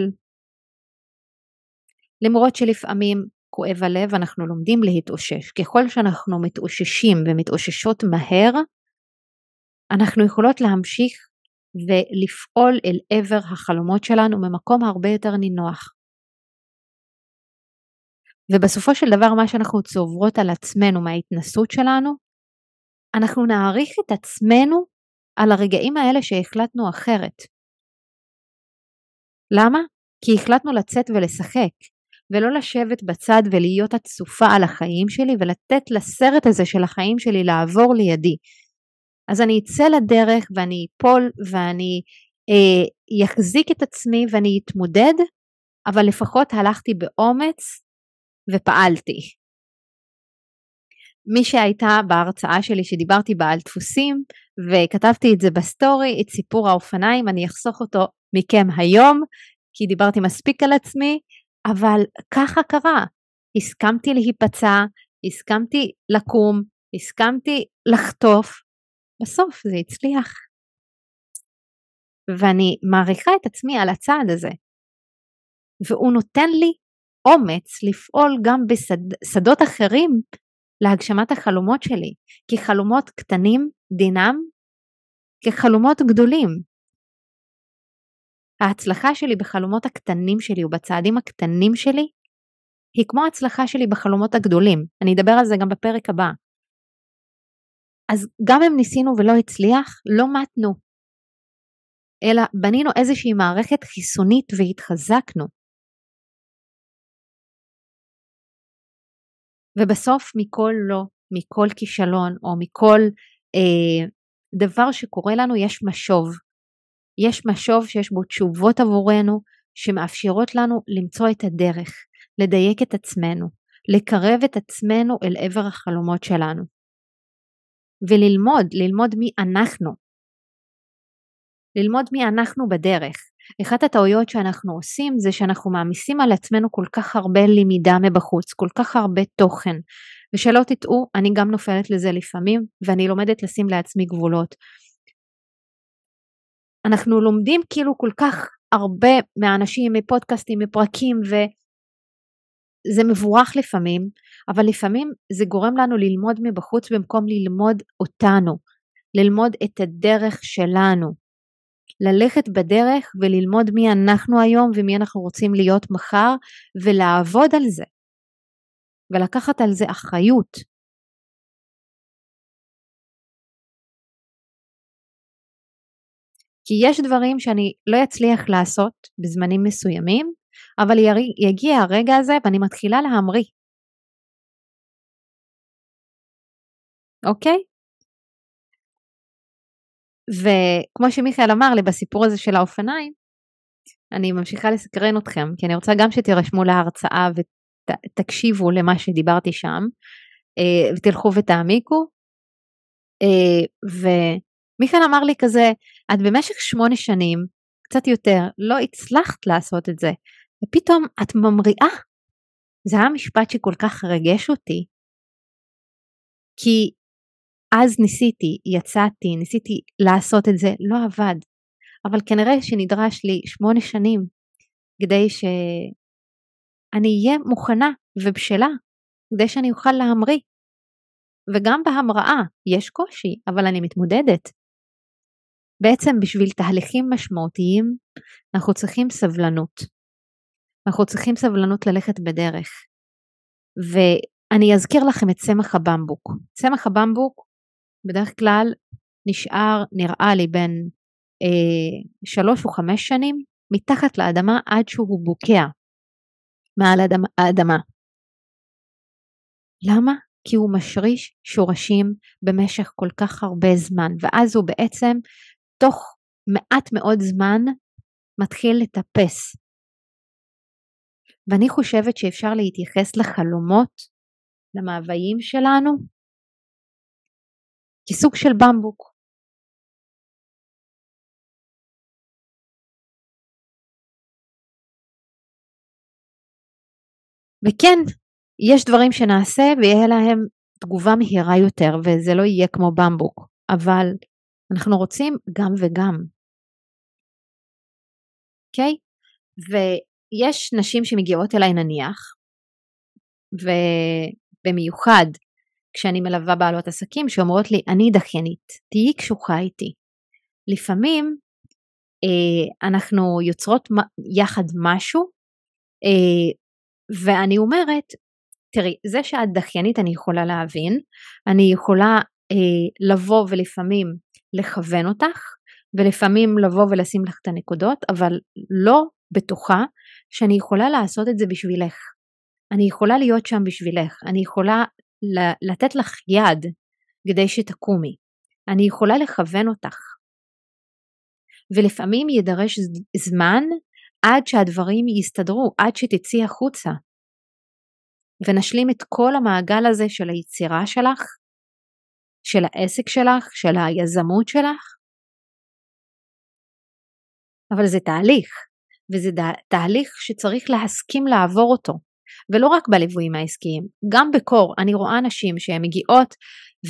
למרות שלפעמים כואב הלב, אנחנו לומדים להתאושש. ככל שאנחנו מתאוששים ומתאוששות מהר, אנחנו יכולות להמשיך ולפעול אל עבר החלומות שלנו ממקום הרבה יותר נינוח. ובסופו של דבר מה שאנחנו צוברות על עצמנו מההתנסות שלנו, אנחנו נעריך את עצמנו על הרגעים האלה שהחלטנו אחרת. למה? כי החלטנו לצאת ולשחק, ולא לשבת בצד ולהיות עצופה על החיים שלי ולתת לסרט הזה של החיים שלי לעבור לידי. אז אני אצא לדרך ואני אפול ואני אה, את עצמי ואני אתמודד, אבל לפחות הלכתי באומץ ופעלתי. מי שהייתה בהרצאה שלי שדיברתי בה על דפוסים וכתבתי את זה בסטורי, את סיפור האופניים, אני אחסוך אותו מכם היום, כי דיברתי מספיק על עצמי, אבל ככה קרה. הסכמתי להיפצע, הסכמתי לקום, הסכמתי לחטוף, בסוף זה הצליח. ואני מעריכה את עצמי על הצעד הזה. והוא נותן לי אומץ לפעול גם בשדות אחרים להגשמת החלומות שלי, כי חלומות קטנים דינם כחלומות גדולים. ההצלחה שלי בחלומות הקטנים שלי ובצעדים הקטנים שלי היא כמו ההצלחה שלי בחלומות הגדולים. אני אדבר על זה גם בפרק הבא. אז גם אם ניסינו ולא הצליח, לא מתנו, אלא בנינו איזושהי מערכת חיסונית והתחזקנו. ובסוף מכל לא, מכל כישלון או מכל אה, דבר שקורה לנו יש משוב. יש משוב שיש בו תשובות עבורנו שמאפשרות לנו למצוא את הדרך, לדייק את עצמנו, לקרב את עצמנו אל עבר החלומות שלנו. וללמוד, ללמוד מי אנחנו. ללמוד מי אנחנו בדרך. אחת הטעויות שאנחנו עושים זה שאנחנו מעמיסים על עצמנו כל כך הרבה למידה מבחוץ, כל כך הרבה תוכן. ושלא תטעו, אני גם נופלת לזה לפעמים, ואני לומדת לשים לעצמי גבולות. אנחנו לומדים כאילו כל כך הרבה מהאנשים, מפודקאסטים, מפרקים, וזה מבורך לפעמים, אבל לפעמים זה גורם לנו ללמוד מבחוץ במקום ללמוד אותנו, ללמוד את הדרך שלנו. ללכת בדרך וללמוד מי אנחנו היום ומי אנחנו רוצים להיות מחר ולעבוד על זה ולקחת על זה אחריות. כי יש דברים שאני לא אצליח לעשות בזמנים מסוימים, אבל יגיע הרגע הזה ואני מתחילה להמריא. אוקיי? וכמו שמיכאל אמר לי בסיפור הזה של האופניים, אני ממשיכה לסקרן אתכם, כי אני רוצה גם שתירשמו להרצאה ותקשיבו למה שדיברתי שם, אה, ותלכו ותעמיקו. אה, ומיכאל אמר לי כזה, את במשך שמונה שנים, קצת יותר, לא הצלחת לעשות את זה, ופתאום את ממריאה. זה היה משפט שכל כך רגש אותי, כי אז ניסיתי, יצאתי, ניסיתי לעשות את זה, לא עבד. אבל כנראה שנדרש לי שמונה שנים כדי שאני אהיה מוכנה ובשלה, כדי שאני אוכל להמריא. וגם בהמראה יש קושי, אבל אני מתמודדת. בעצם בשביל תהליכים משמעותיים אנחנו צריכים סבלנות. אנחנו צריכים סבלנות ללכת בדרך. ואני אזכיר לכם את צמח הבמבוק. צמח הבמבוק בדרך כלל נשאר, נראה לי, בין אה, שלוש או חמש שנים מתחת לאדמה עד שהוא בוקע מעל האדמה. האדמה. למה? כי הוא משריש שורשים במשך כל כך הרבה זמן, ואז הוא בעצם תוך מעט מאוד זמן מתחיל לטפס. ואני חושבת שאפשר להתייחס לחלומות, למאוויים שלנו, כסוג של במבוק. וכן, יש דברים שנעשה ויהיה להם תגובה מהירה יותר וזה לא יהיה כמו במבוק, אבל אנחנו רוצים גם וגם. אוקיי? Okay? ויש נשים שמגיעות אליי נניח, ובמיוחד כשאני מלווה בעלות עסקים שאומרות לי, אני דחיינית, תהיי קשוחה איתי. לפעמים אה, אנחנו יוצרות יחד משהו, אה, ואני אומרת, תראי, זה שאת דחיינית אני יכולה להבין, אני יכולה אה, לבוא ולפעמים לכוון אותך, ולפעמים לבוא ולשים לך את הנקודות, אבל לא בטוחה שאני יכולה לעשות את זה בשבילך. אני יכולה להיות שם בשבילך, אני יכולה לתת לך יד כדי שתקומי. אני יכולה לכוון אותך. ולפעמים יידרש זמן עד שהדברים יסתדרו, עד שתצאי החוצה. ונשלים את כל המעגל הזה של היצירה שלך, של העסק שלך, של היזמות שלך. אבל זה תהליך, וזה תהליך שצריך להסכים לעבור אותו. ולא רק בליוויים העסקיים, גם בקור אני רואה נשים שהן מגיעות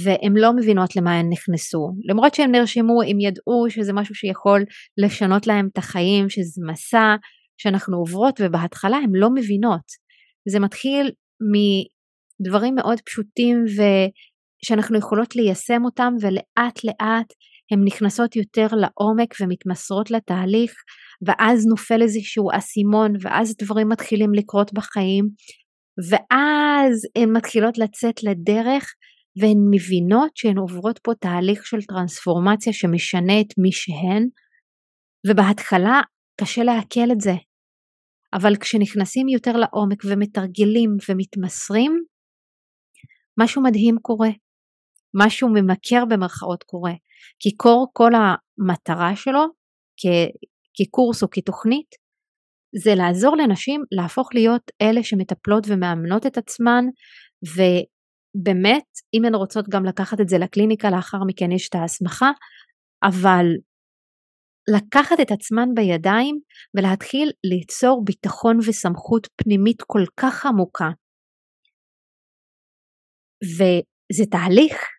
והן לא מבינות למה הן נכנסו, למרות שהן נרשמו, הן ידעו שזה משהו שיכול לשנות להם את החיים, שזה מסע שאנחנו עוברות ובהתחלה הן לא מבינות. זה מתחיל מדברים מאוד פשוטים ושאנחנו יכולות ליישם אותם ולאט לאט הן נכנסות יותר לעומק ומתמסרות לתהליך ואז נופל איזשהו אסימון ואז דברים מתחילים לקרות בחיים ואז הן מתחילות לצאת לדרך והן מבינות שהן עוברות פה תהליך של טרנספורמציה שמשנה את מי שהן ובהתחלה קשה לעכל את זה. אבל כשנכנסים יותר לעומק ומתרגלים ומתמסרים משהו מדהים קורה משהו ממכר במרכאות קורה כי קור כל המטרה שלו כקורס או כתוכנית, זה לעזור לנשים להפוך להיות אלה שמטפלות ומאמנות את עצמן, ובאמת, אם הן רוצות גם לקחת את זה לקליניקה, לאחר מכן יש את ההסמכה, אבל לקחת את עצמן בידיים ולהתחיל ליצור ביטחון וסמכות פנימית כל כך עמוקה. וזה תהליך.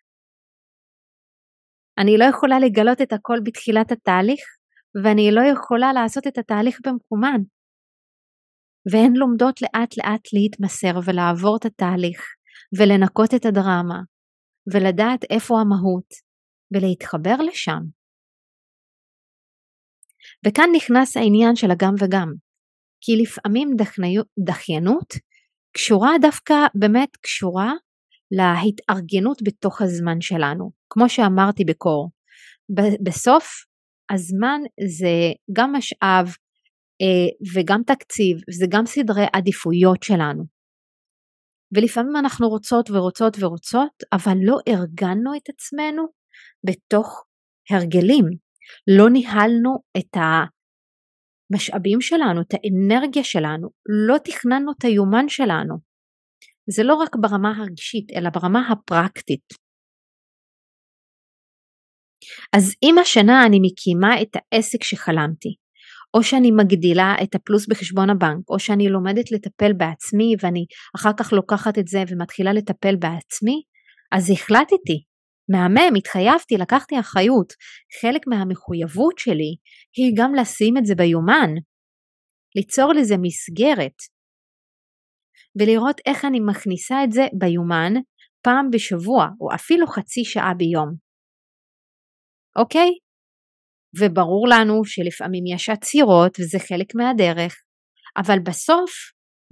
אני לא יכולה לגלות את הכל בתחילת התהליך, ואני לא יכולה לעשות את התהליך במקומן. והן לומדות לאט לאט להתמסר ולעבור את התהליך ולנקות את הדרמה ולדעת איפה המהות ולהתחבר לשם. וכאן נכנס העניין של הגם וגם, כי לפעמים דחיינות קשורה דווקא, באמת קשורה להתארגנות בתוך הזמן שלנו. כמו שאמרתי בקור, בסוף הזמן זה גם משאב אה, וגם תקציב, זה גם סדרי עדיפויות שלנו. ולפעמים אנחנו רוצות ורוצות ורוצות, אבל לא ארגנו את עצמנו בתוך הרגלים. לא ניהלנו את המשאבים שלנו, את האנרגיה שלנו, לא תכננו את היומן שלנו. זה לא רק ברמה הרגשית, אלא ברמה הפרקטית. אז אם השנה אני מקימה את העסק שחלמתי, או שאני מגדילה את הפלוס בחשבון הבנק, או שאני לומדת לטפל בעצמי ואני אחר כך לוקחת את זה ומתחילה לטפל בעצמי, אז החלטתי, מהמם, התחייבתי, לקחתי אחריות. חלק מהמחויבות שלי היא גם לשים את זה ביומן, ליצור לזה מסגרת, ולראות איך אני מכניסה את זה ביומן פעם בשבוע, או אפילו חצי שעה ביום. אוקיי? וברור לנו שלפעמים יש עצירות וזה חלק מהדרך, אבל בסוף,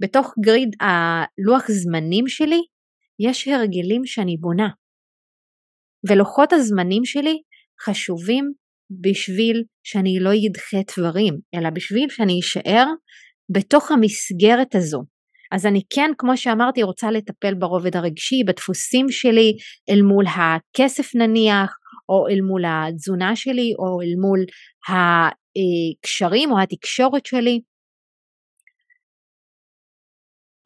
בתוך גריד הלוח זמנים שלי, יש הרגלים שאני בונה. ולוחות הזמנים שלי חשובים בשביל שאני לא אדחה דברים, אלא בשביל שאני אשאר בתוך המסגרת הזו. אז אני כן, כמו שאמרתי, רוצה לטפל ברובד הרגשי, בדפוסים שלי, אל מול הכסף נניח, או אל מול התזונה שלי, או אל מול הקשרים או התקשורת שלי.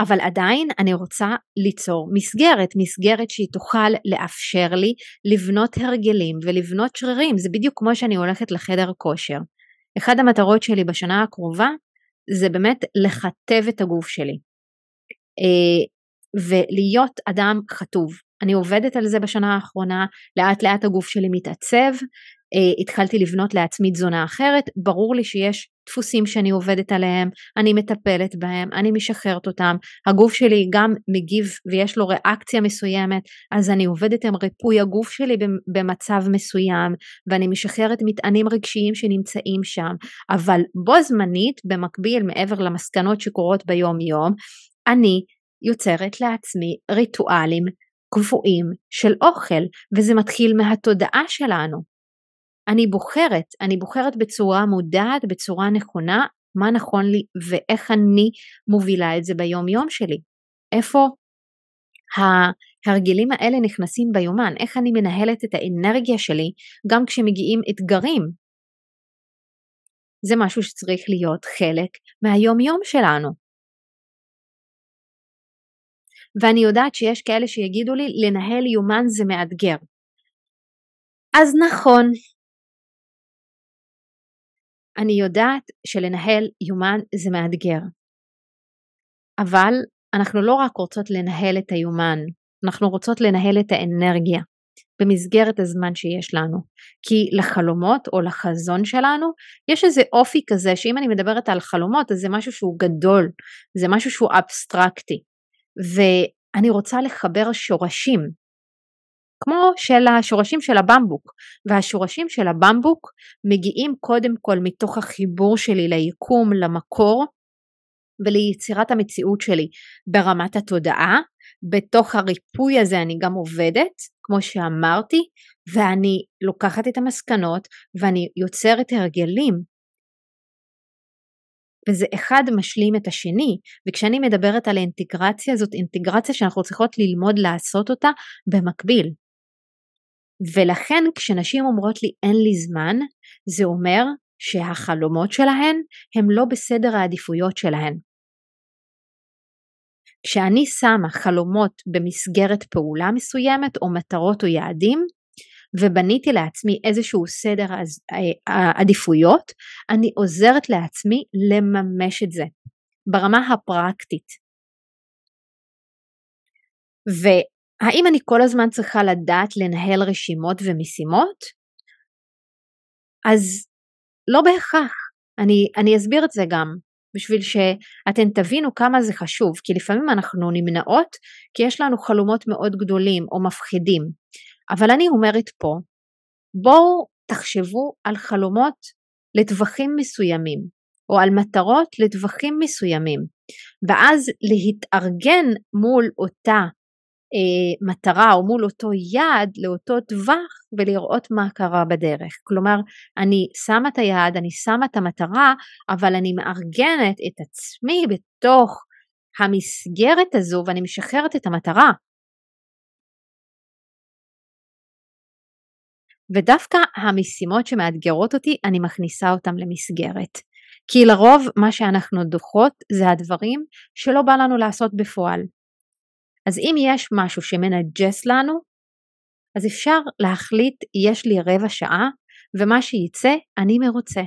אבל עדיין אני רוצה ליצור מסגרת, מסגרת שהיא תוכל לאפשר לי לבנות הרגלים ולבנות שרירים, זה בדיוק כמו שאני הולכת לחדר כושר. אחד המטרות שלי בשנה הקרובה זה באמת לכתב את הגוף שלי. אה, ולהיות אדם חטוב. אני עובדת על זה בשנה האחרונה, לאט לאט הגוף שלי מתעצב, אה, התחלתי לבנות לעצמי תזונה אחרת, ברור לי שיש דפוסים שאני עובדת עליהם, אני מטפלת בהם, אני משחררת אותם, הגוף שלי גם מגיב ויש לו ריאקציה מסוימת, אז אני עובדת עם ריפוי הגוף שלי במצב מסוים, ואני משחררת מטענים רגשיים שנמצאים שם, אבל בו זמנית, במקביל, מעבר למסקנות שקורות ביום יום, אני יוצרת לעצמי ריטואלים קבועים של אוכל, וזה מתחיל מהתודעה שלנו. אני בוחרת, אני בוחרת בצורה מודעת, בצורה נכונה, מה נכון לי ואיך אני מובילה את זה ביום יום שלי. איפה ההרגלים האלה נכנסים ביומן, איך אני מנהלת את האנרגיה שלי גם כשמגיעים אתגרים. זה משהו שצריך להיות חלק מהיום יום שלנו. ואני יודעת שיש כאלה שיגידו לי לנהל יומן זה מאתגר. אז נכון, אני יודעת שלנהל יומן זה מאתגר, אבל אנחנו לא רק רוצות לנהל את היומן, אנחנו רוצות לנהל את האנרגיה במסגרת הזמן שיש לנו. כי לחלומות או לחזון שלנו יש איזה אופי כזה שאם אני מדברת על חלומות אז זה משהו שהוא גדול, זה משהו שהוא אבסטרקטי. ואני רוצה לחבר שורשים, כמו של השורשים של הבמבוק, והשורשים של הבמבוק מגיעים קודם כל מתוך החיבור שלי ליקום, למקור וליצירת המציאות שלי ברמת התודעה. בתוך הריפוי הזה אני גם עובדת, כמו שאמרתי, ואני לוקחת את המסקנות ואני יוצרת הרגלים וזה אחד משלים את השני, וכשאני מדברת על האינטגרציה זאת אינטגרציה שאנחנו צריכות ללמוד לעשות אותה במקביל. ולכן כשנשים אומרות לי אין לי זמן, זה אומר שהחלומות שלהן הם לא בסדר העדיפויות שלהן. כשאני שמה חלומות במסגרת פעולה מסוימת או מטרות או יעדים, ובניתי לעצמי איזשהו סדר אה, עדיפויות, אני עוזרת לעצמי לממש את זה ברמה הפרקטית. והאם אני כל הזמן צריכה לדעת לנהל רשימות ומשימות? אז לא בהכרח. אני, אני אסביר את זה גם, בשביל שאתן תבינו כמה זה חשוב, כי לפעמים אנחנו נמנעות כי יש לנו חלומות מאוד גדולים או מפחידים. אבל אני אומרת פה, בואו תחשבו על חלומות לטווחים מסוימים, או על מטרות לטווחים מסוימים, ואז להתארגן מול אותה אה, מטרה או מול אותו יעד לאותו טווח ולראות מה קרה בדרך. כלומר, אני שמה את היעד, אני שמה את המטרה, אבל אני מארגנת את עצמי בתוך המסגרת הזו ואני משחררת את המטרה. ודווקא המשימות שמאתגרות אותי, אני מכניסה אותן למסגרת. כי לרוב מה שאנחנו דוחות זה הדברים שלא בא לנו לעשות בפועל. אז אם יש משהו שמנג'ס לנו, אז אפשר להחליט יש לי רבע שעה ומה שייצא אני מרוצה.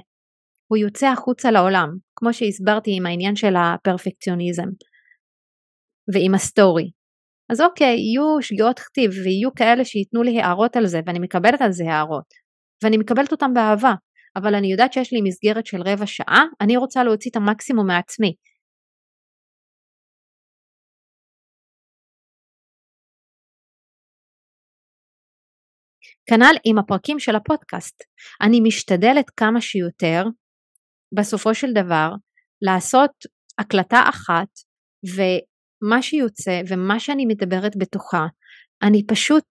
הוא יוצא החוצה לעולם, כמו שהסברתי עם העניין של הפרפקציוניזם ועם ה story. אז אוקיי, יהיו שגיאות כתיב ויהיו כאלה שייתנו לי הערות על זה ואני מקבלת על זה הערות ואני מקבלת אותם באהבה, אבל אני יודעת שיש לי מסגרת של רבע שעה, אני רוצה להוציא את המקסימום מעצמי, כנ"ל עם הפרקים של הפודקאסט. אני משתדלת כמה שיותר, בסופו של דבר, לעשות הקלטה אחת, ומה שיוצא ומה שאני מדברת בתוכה, אני פשוט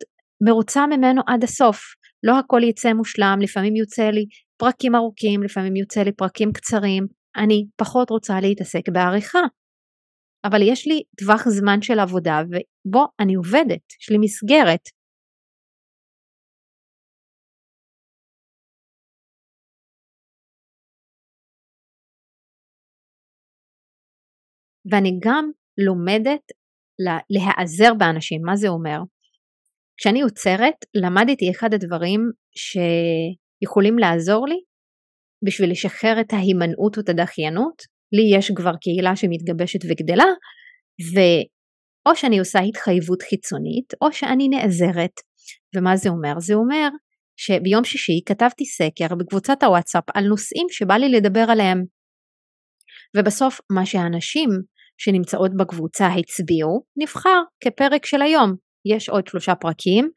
מרוצה ממנו עד הסוף. לא הכל יצא מושלם, לפעמים יוצא לי פרקים ארוכים, לפעמים יוצא לי פרקים קצרים, אני פחות רוצה להתעסק בעריכה. אבל יש לי טווח זמן של עבודה ובו אני עובדת, יש לי מסגרת. ואני גם לומדת להיעזר באנשים, מה זה אומר? כשאני עוצרת, למדתי אחד הדברים שיכולים לעזור לי בשביל לשחרר את ההימנעות או את הדחיינות. לי יש כבר קהילה שמתגבשת וגדלה, ואו שאני עושה התחייבות חיצונית, או שאני נעזרת. ומה זה אומר? זה אומר שביום שישי כתבתי סקר בקבוצת הוואטסאפ על נושאים שבא לי לדבר עליהם. ובסוף מה שהאנשים שנמצאות בקבוצה הצביעו, נבחר כפרק של היום. יש עוד שלושה פרקים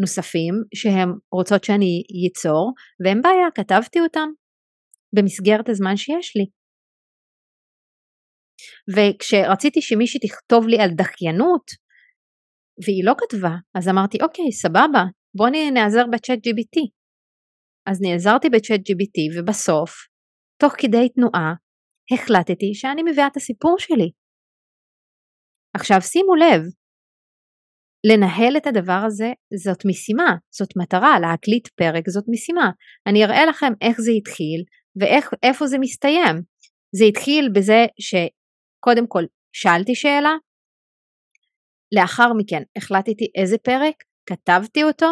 נוספים שהם רוצות שאני ייצור, ואין בעיה, כתבתי אותם במסגרת הזמן שיש לי. וכשרציתי שמישהי תכתוב לי על דחיינות, והיא לא כתבה, אז אמרתי, אוקיי, סבבה, בוא נעזר בצ'אט GBT. אז נעזרתי בצ'אט GBT, ובסוף, תוך כדי תנועה, החלטתי שאני מביאה את הסיפור שלי. עכשיו שימו לב, לנהל את הדבר הזה זאת משימה, זאת מטרה, להקליט פרק זאת משימה. אני אראה לכם איך זה התחיל ואיפה זה מסתיים. זה התחיל בזה שקודם כל שאלתי שאלה, לאחר מכן החלטתי איזה פרק, כתבתי אותו,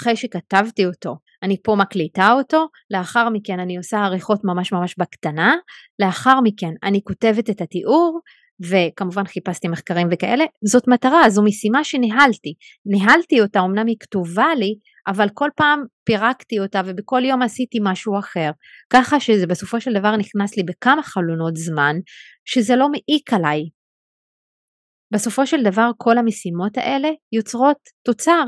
אחרי שכתבתי אותו אני פה מקליטה אותו, לאחר מכן אני עושה עריכות ממש ממש בקטנה, לאחר מכן אני כותבת את התיאור, וכמובן חיפשתי מחקרים וכאלה, זאת מטרה, זו משימה שניהלתי. ניהלתי אותה, אמנם היא כתובה לי, אבל כל פעם פירקתי אותה ובכל יום עשיתי משהו אחר. ככה שזה בסופו של דבר נכנס לי בכמה חלונות זמן, שזה לא מעיק עליי. בסופו של דבר כל המשימות האלה יוצרות תוצר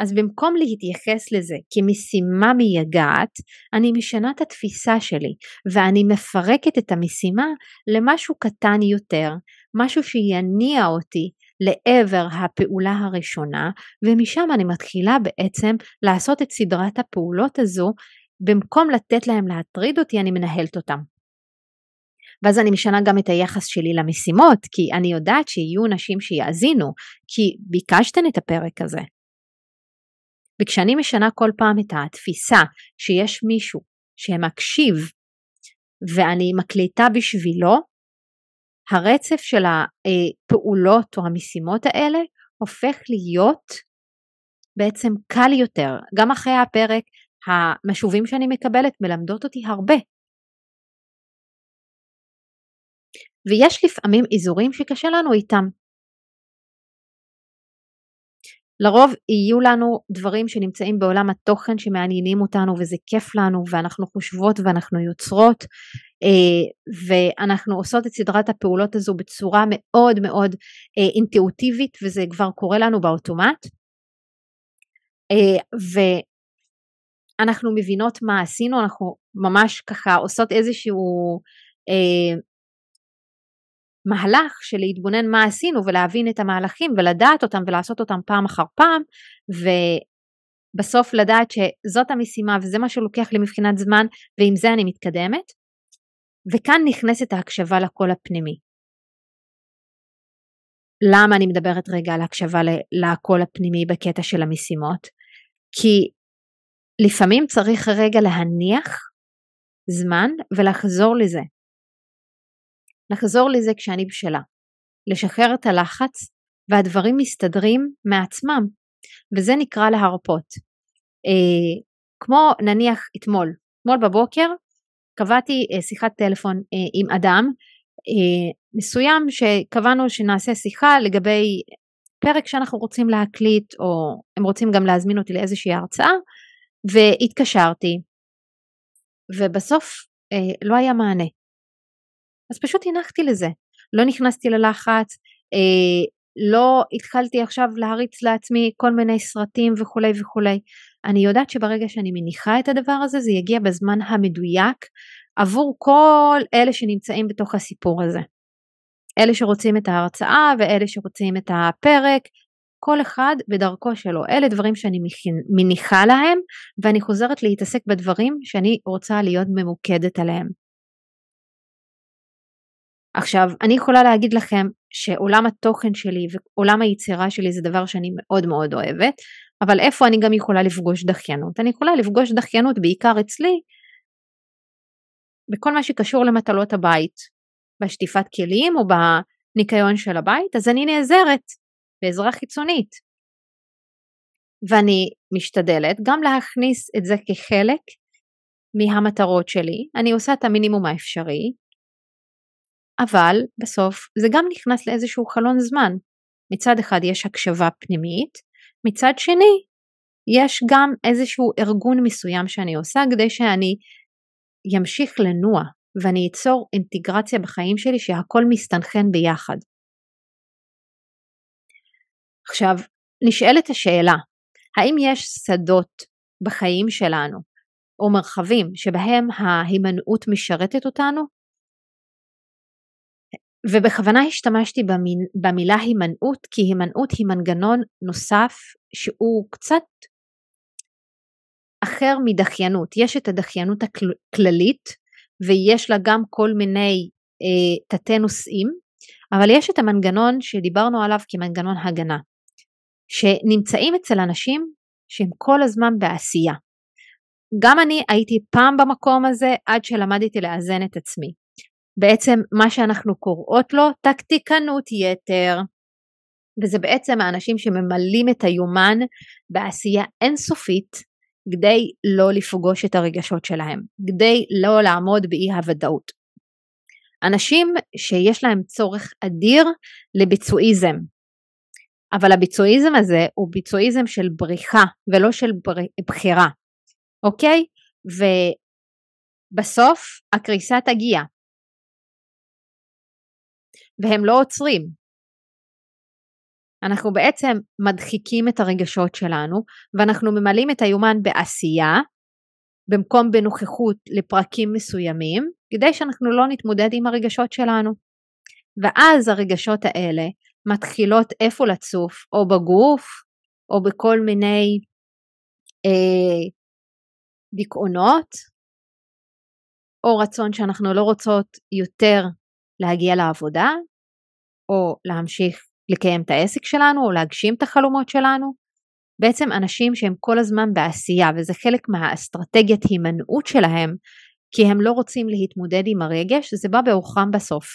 אז במקום להתייחס לזה כמשימה מייגעת, אני משנה את התפיסה שלי ואני מפרקת את המשימה למשהו קטן יותר, משהו שיניע אותי לעבר הפעולה הראשונה ומשם אני מתחילה בעצם לעשות את סדרת הפעולות הזו במקום לתת להם להטריד אותי אני מנהלת אותם. ואז אני משנה גם את היחס שלי למשימות כי אני יודעת שיהיו נשים שיאזינו כי ביקשתן את הפרק הזה וכשאני משנה כל פעם את התפיסה שיש מישהו שמקשיב ואני מקליטה בשבילו, הרצף של הפעולות או המשימות האלה הופך להיות בעצם קל יותר. גם אחרי הפרק המשובים שאני מקבלת מלמדות אותי הרבה. ויש לפעמים אזורים שקשה לנו איתם. לרוב יהיו לנו דברים שנמצאים בעולם התוכן שמעניינים אותנו וזה כיף לנו ואנחנו חושבות ואנחנו יוצרות אה, ואנחנו עושות את סדרת הפעולות הזו בצורה מאוד מאוד אה, אינטואיטיבית וזה כבר קורה לנו באוטומט. אה, אנחנו מבינות מה עשינו, אנחנו ממש ככה עושות איזשהו מהלך של להתבונן מה עשינו ולהבין את המהלכים ולדעת אותם ולעשות אותם פעם אחר פעם ובסוף לדעת שזאת המשימה וזה מה שלוקח לי מבחינת זמן ועם זה אני מתקדמת. וכאן נכנסת ההקשבה לקול הפנימי. למה אני מדברת רגע על הקשבה לקול הפנימי בקטע של המשימות? כי לפעמים צריך רגע להניח זמן ולחזור לזה. לחזור לזה כשאני בשלה. לשחרר את הלחץ והדברים מסתדרים מעצמם וזה נקרא להרפות. אה, כמו נניח אתמול, אתמול בבוקר קבעתי אה, שיחת טלפון אה, עם אדם אה, מסוים שקבענו שנעשה שיחה לגבי פרק שאנחנו רוצים להקליט או הם רוצים גם להזמין אותי לאיזושהי הרצאה והתקשרתי ובסוף אה, לא היה מענה. אז פשוט הנחתי לזה, לא נכנסתי ללחץ, אה, לא התחלתי עכשיו להריץ לעצמי כל מיני סרטים וכולי וכולי. אני יודעת שברגע שאני מניחה את הדבר הזה זה יגיע בזמן המדויק עבור כל אלה שנמצאים בתוך הסיפור הזה. אלה שרוצים את ההרצאה ואלה שרוצים את הפרק, כל אחד בדרכו שלו. אלה דברים שאני מניחה להם ואני חוזרת להתעסק בדברים שאני רוצה להיות ממוקדת עליהם. עכשיו, אני יכולה להגיד לכם שעולם התוכן שלי ועולם היצירה שלי זה דבר שאני מאוד מאוד אוהבת, אבל איפה אני גם יכולה לפגוש דחיינות? אני יכולה לפגוש דחיינות בעיקר אצלי בכל מה שקשור למטלות הבית, בשטיפת כלים או בניקיון של הבית, אז אני נעזרת בעזרה חיצונית. ואני משתדלת גם להכניס את זה כחלק מהמטרות שלי, אני עושה את המינימום האפשרי, אבל בסוף זה גם נכנס לאיזשהו חלון זמן. מצד אחד יש הקשבה פנימית, מצד שני יש גם איזשהו ארגון מסוים שאני עושה כדי שאני ימשיך לנוע ואני אצור אינטגרציה בחיים שלי שהכל מסתנכן ביחד. עכשיו, נשאלת השאלה, האם יש שדות בחיים שלנו או מרחבים שבהם ההימנעות משרתת אותנו? ובכוונה השתמשתי במילה הימנעות כי הימנעות היא מנגנון נוסף שהוא קצת אחר מדחיינות. יש את הדחיינות הכללית ויש לה גם כל מיני אה, תתי נושאים, אבל יש את המנגנון שדיברנו עליו כמנגנון הגנה, שנמצאים אצל אנשים שהם כל הזמן בעשייה. גם אני הייתי פעם במקום הזה עד שלמדתי לאזן את עצמי. בעצם מה שאנחנו קוראות לו טקטיקנות יתר. וזה בעצם האנשים שממלאים את היומן בעשייה אינסופית כדי לא לפגוש את הרגשות שלהם, כדי לא לעמוד באי הוודאות. אנשים שיש להם צורך אדיר לביצועיזם, אבל הביצועיזם הזה הוא ביצועיזם של בריחה ולא של בחירה, אוקיי? ובסוף הקריסה תגיע, והם לא עוצרים. אנחנו בעצם מדחיקים את הרגשות שלנו ואנחנו ממלאים את היומן בעשייה במקום בנוכחות לפרקים מסוימים כדי שאנחנו לא נתמודד עם הרגשות שלנו. ואז הרגשות האלה מתחילות איפה לצוף או בגוף או בכל מיני אה, דיכאונות או רצון שאנחנו לא רוצות יותר להגיע לעבודה או להמשיך לקיים את העסק שלנו או להגשים את החלומות שלנו. בעצם אנשים שהם כל הזמן בעשייה וזה חלק מהאסטרטגיית הימנעות שלהם כי הם לא רוצים להתמודד עם הרגש, זה בא בעוכרם בסוף.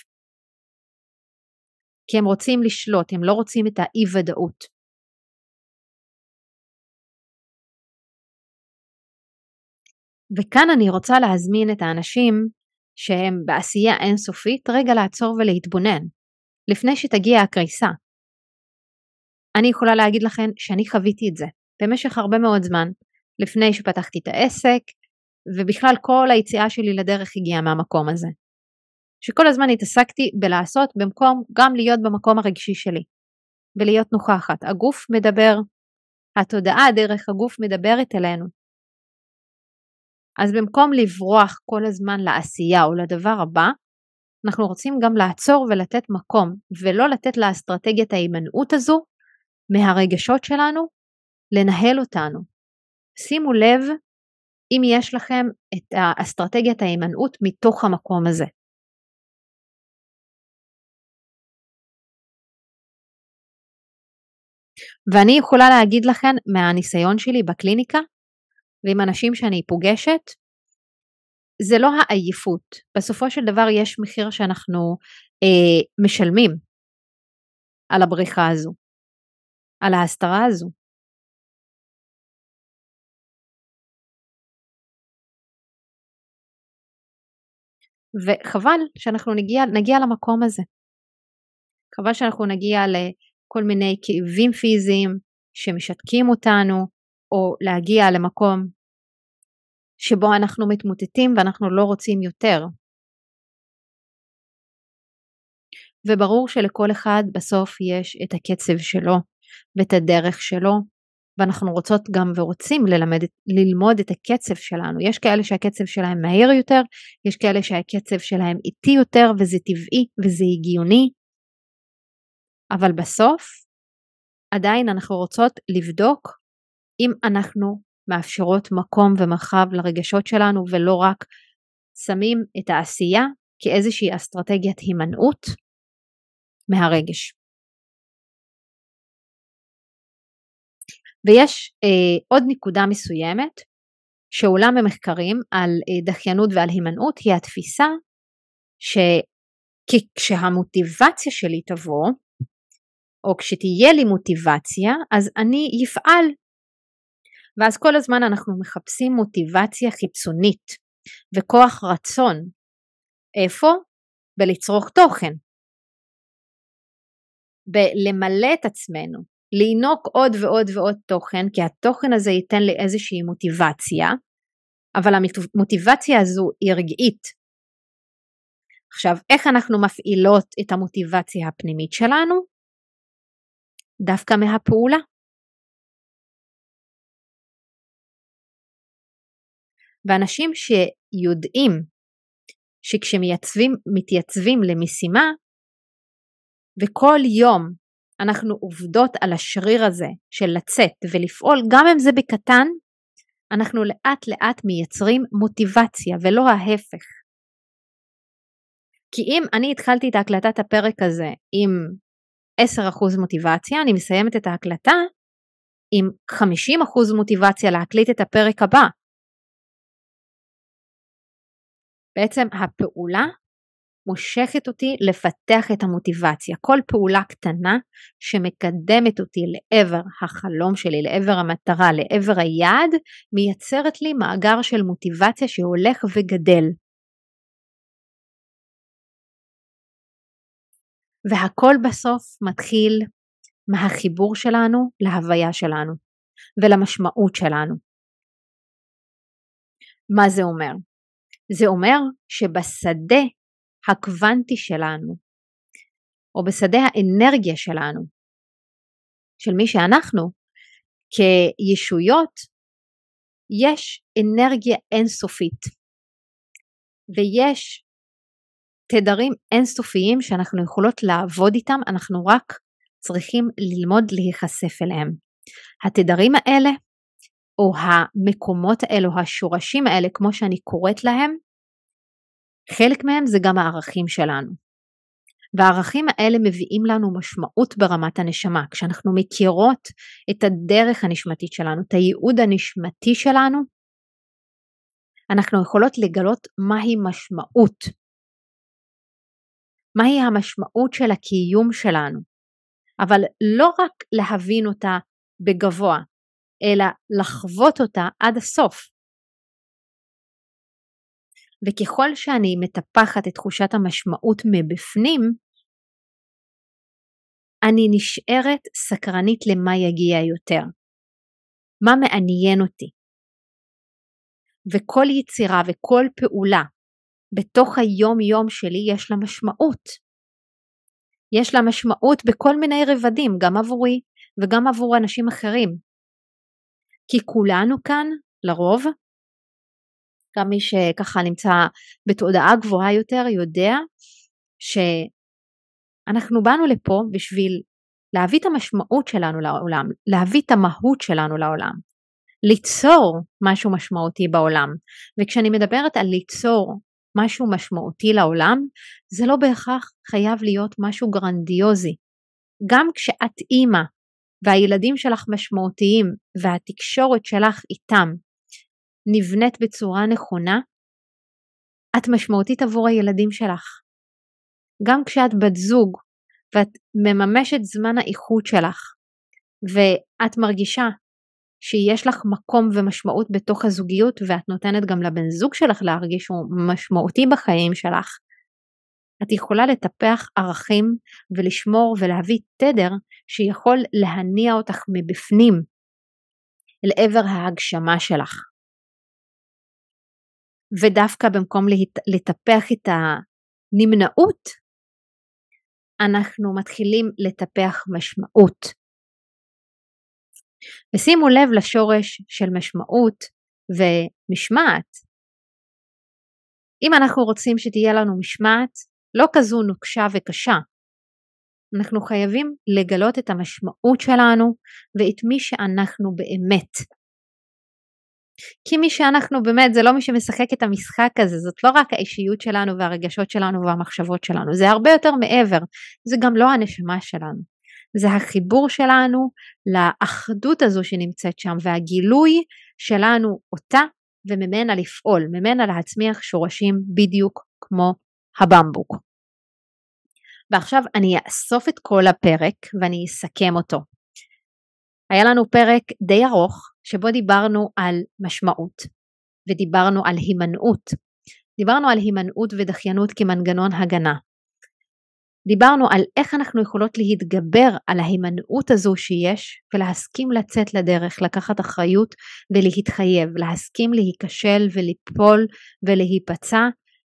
כי הם רוצים לשלוט, הם לא רוצים את האי ודאות. וכאן אני רוצה להזמין את האנשים שהם בעשייה אינסופית רגע לעצור ולהתבונן. לפני שתגיע הקריסה. אני יכולה להגיד לכם שאני חוויתי את זה במשך הרבה מאוד זמן, לפני שפתחתי את העסק, ובכלל כל היציאה שלי לדרך הגיעה מהמקום הזה. שכל הזמן התעסקתי בלעשות במקום גם להיות במקום הרגשי שלי, ולהיות נוכחת. הגוף מדבר, התודעה דרך הגוף מדברת אלינו. אז במקום לברוח כל הזמן לעשייה או לדבר הבא, אנחנו רוצים גם לעצור ולתת מקום, ולא לתת לאסטרטגיית ההימנעות הזו מהרגשות שלנו לנהל אותנו. שימו לב אם יש לכם את האסטרטגיית ההימנעות מתוך המקום הזה. ואני יכולה להגיד לכם מהניסיון שלי בקליניקה ועם אנשים שאני פוגשת, זה לא העייפות, בסופו של דבר יש מחיר שאנחנו אה, משלמים על הבריחה הזו, על ההסתרה הזו. וחבל שאנחנו נגיע, נגיע למקום הזה. חבל שאנחנו נגיע לכל מיני כאבים פיזיים שמשתקים אותנו, או להגיע למקום שבו אנחנו מתמוטטים ואנחנו לא רוצים יותר. וברור שלכל אחד בסוף יש את הקצב שלו ואת הדרך שלו, ואנחנו רוצות גם ורוצים ללמד, ללמוד את הקצב שלנו. יש כאלה שהקצב שלהם מהיר יותר, יש כאלה שהקצב שלהם איטי יותר וזה טבעי וזה הגיוני, אבל בסוף עדיין אנחנו רוצות לבדוק אם אנחנו מאפשרות מקום ומרחב לרגשות שלנו ולא רק שמים את העשייה כאיזושהי אסטרטגיית הימנעות מהרגש. ויש אה, עוד נקודה מסוימת שעולה ממחקרים על אה, דחיינות ועל הימנעות היא התפיסה שכשהמוטיבציה שלי תבוא או כשתהיה לי מוטיבציה אז אני אפעל ואז כל הזמן אנחנו מחפשים מוטיבציה חיצונית וכוח רצון. איפה? בלצרוך תוכן. בלמלא את עצמנו, לינוק עוד ועוד ועוד תוכן, כי התוכן הזה ייתן לי איזושהי מוטיבציה, אבל המוטיבציה הזו היא רגעית. עכשיו, איך אנחנו מפעילות את המוטיבציה הפנימית שלנו? דווקא מהפעולה. ואנשים שיודעים שכשמתייצבים למשימה וכל יום אנחנו עובדות על השריר הזה של לצאת ולפעול, גם אם זה בקטן, אנחנו לאט לאט מייצרים מוטיבציה ולא ההפך. כי אם אני התחלתי את הקלטת הפרק הזה עם 10% מוטיבציה, אני מסיימת את ההקלטה עם 50% מוטיבציה להקליט את הפרק הבא. בעצם הפעולה מושכת אותי לפתח את המוטיבציה. כל פעולה קטנה שמקדמת אותי לעבר החלום שלי, לעבר המטרה, לעבר היעד, מייצרת לי מאגר של מוטיבציה שהולך וגדל. והכל בסוף מתחיל מהחיבור שלנו להוויה שלנו ולמשמעות שלנו. מה זה אומר? זה אומר שבשדה הקוונטי שלנו, או בשדה האנרגיה שלנו, של מי שאנחנו, כישויות, יש אנרגיה אינסופית, ויש תדרים אינסופיים שאנחנו יכולות לעבוד איתם, אנחנו רק צריכים ללמוד להיחשף אליהם. התדרים האלה או המקומות האלו, השורשים האלה, כמו שאני קוראת להם, חלק מהם זה גם הערכים שלנו. והערכים האלה מביאים לנו משמעות ברמת הנשמה. כשאנחנו מכירות את הדרך הנשמתית שלנו, את הייעוד הנשמתי שלנו, אנחנו יכולות לגלות מהי משמעות. מהי המשמעות של הקיום שלנו. אבל לא רק להבין אותה בגבוה, אלא לחוות אותה עד הסוף. וככל שאני מטפחת את תחושת המשמעות מבפנים, אני נשארת סקרנית למה יגיע יותר. מה מעניין אותי? וכל יצירה וכל פעולה בתוך היום-יום שלי יש לה משמעות. יש לה משמעות בכל מיני רבדים, גם עבורי וגם עבור אנשים אחרים. כי כולנו כאן, לרוב, גם מי שככה נמצא בתודעה גבוהה יותר יודע שאנחנו באנו לפה בשביל להביא את המשמעות שלנו לעולם, להביא את המהות שלנו לעולם, ליצור משהו משמעותי בעולם. וכשאני מדברת על ליצור משהו משמעותי לעולם, זה לא בהכרח חייב להיות משהו גרנדיוזי. גם כשאת אימא והילדים שלך משמעותיים והתקשורת שלך איתם נבנית בצורה נכונה, את משמעותית עבור הילדים שלך. גם כשאת בת זוג ואת מממשת זמן האיכות שלך ואת מרגישה שיש לך מקום ומשמעות בתוך הזוגיות ואת נותנת גם לבן זוג שלך להרגיש שהוא משמעותי בחיים שלך, את יכולה לטפח ערכים ולשמור ולהביא תדר שיכול להניע אותך מבפנים אל עבר ההגשמה שלך. ודווקא במקום לטפח את הנמנעות, אנחנו מתחילים לטפח משמעות. ושימו לב לשורש של משמעות ומשמעת. אם אנחנו רוצים שתהיה לנו משמעת, לא כזו נוקשה וקשה, אנחנו חייבים לגלות את המשמעות שלנו ואת מי שאנחנו באמת. כי מי שאנחנו באמת זה לא מי שמשחק את המשחק הזה, זאת לא רק האישיות שלנו והרגשות שלנו והמחשבות שלנו, זה הרבה יותר מעבר, זה גם לא הנשמה שלנו, זה החיבור שלנו לאחדות הזו שנמצאת שם והגילוי שלנו אותה וממנה לפעול, ממנה להצמיח שורשים בדיוק כמו הבמבוק. ועכשיו אני אאסוף את כל הפרק ואני אסכם אותו. היה לנו פרק די ארוך שבו דיברנו על משמעות ודיברנו על הימנעות. דיברנו על הימנעות ודחיינות כמנגנון הגנה. דיברנו על איך אנחנו יכולות להתגבר על ההימנעות הזו שיש ולהסכים לצאת לדרך, לקחת אחריות ולהתחייב, להסכים להיכשל וליפול ולהיפצע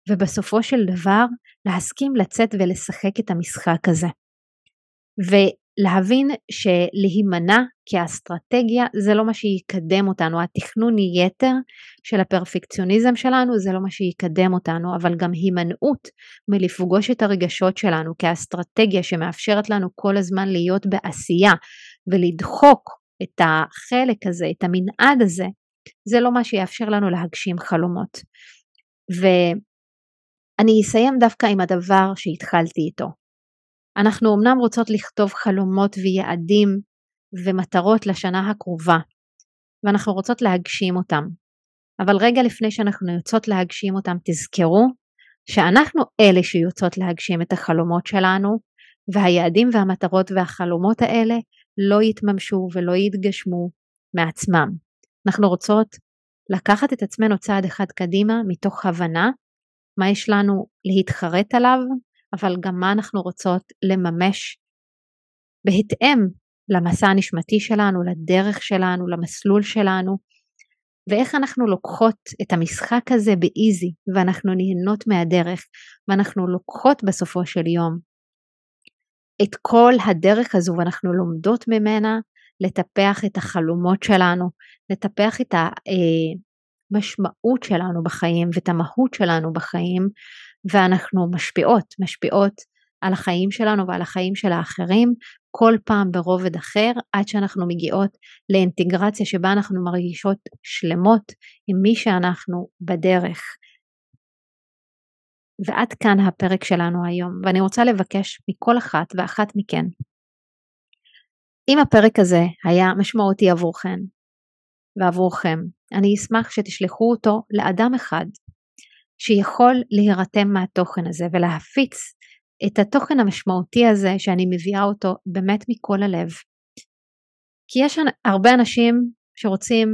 ובסופו של דבר להסכים לצאת ולשחק את המשחק הזה. ולהבין שלהימנע כאסטרטגיה זה לא מה שיקדם אותנו, התכנון יתר של הפרפקציוניזם שלנו זה לא מה שיקדם אותנו, אבל גם הימנעות מלפגוש את הרגשות שלנו כאסטרטגיה שמאפשרת לנו כל הזמן להיות בעשייה ולדחוק את החלק הזה, את המנעד הזה, זה לא מה שיאפשר לנו להגשים חלומות. ו... אני אסיים דווקא עם הדבר שהתחלתי איתו. אנחנו אמנם רוצות לכתוב חלומות ויעדים ומטרות לשנה הקרובה, ואנחנו רוצות להגשים אותם. אבל רגע לפני שאנחנו יוצאות להגשים אותם, תזכרו שאנחנו אלה שיוצאות להגשים את החלומות שלנו, והיעדים והמטרות והחלומות האלה לא יתממשו ולא יתגשמו מעצמם. אנחנו רוצות לקחת את עצמנו צעד אחד קדימה מתוך הבנה מה יש לנו להתחרט עליו, אבל גם מה אנחנו רוצות לממש בהתאם למסע הנשמתי שלנו, לדרך שלנו, למסלול שלנו, ואיך אנחנו לוקחות את המשחק הזה באיזי, ואנחנו נהנות מהדרך, ואנחנו לוקחות בסופו של יום את כל הדרך הזו, ואנחנו לומדות ממנה לטפח את החלומות שלנו, לטפח את ה... המשמעות שלנו בחיים ואת המהות שלנו בחיים ואנחנו משפיעות, משפיעות על החיים שלנו ועל החיים של האחרים כל פעם ברובד אחר עד שאנחנו מגיעות לאינטגרציה שבה אנחנו מרגישות שלמות עם מי שאנחנו בדרך. ועד כאן הפרק שלנו היום ואני רוצה לבקש מכל אחת ואחת מכן אם הפרק הזה היה משמעותי עבורכן ועבורכם אני אשמח שתשלחו אותו לאדם אחד שיכול להירתם מהתוכן הזה ולהפיץ את התוכן המשמעותי הזה שאני מביאה אותו באמת מכל הלב. כי יש הרבה אנשים שרוצים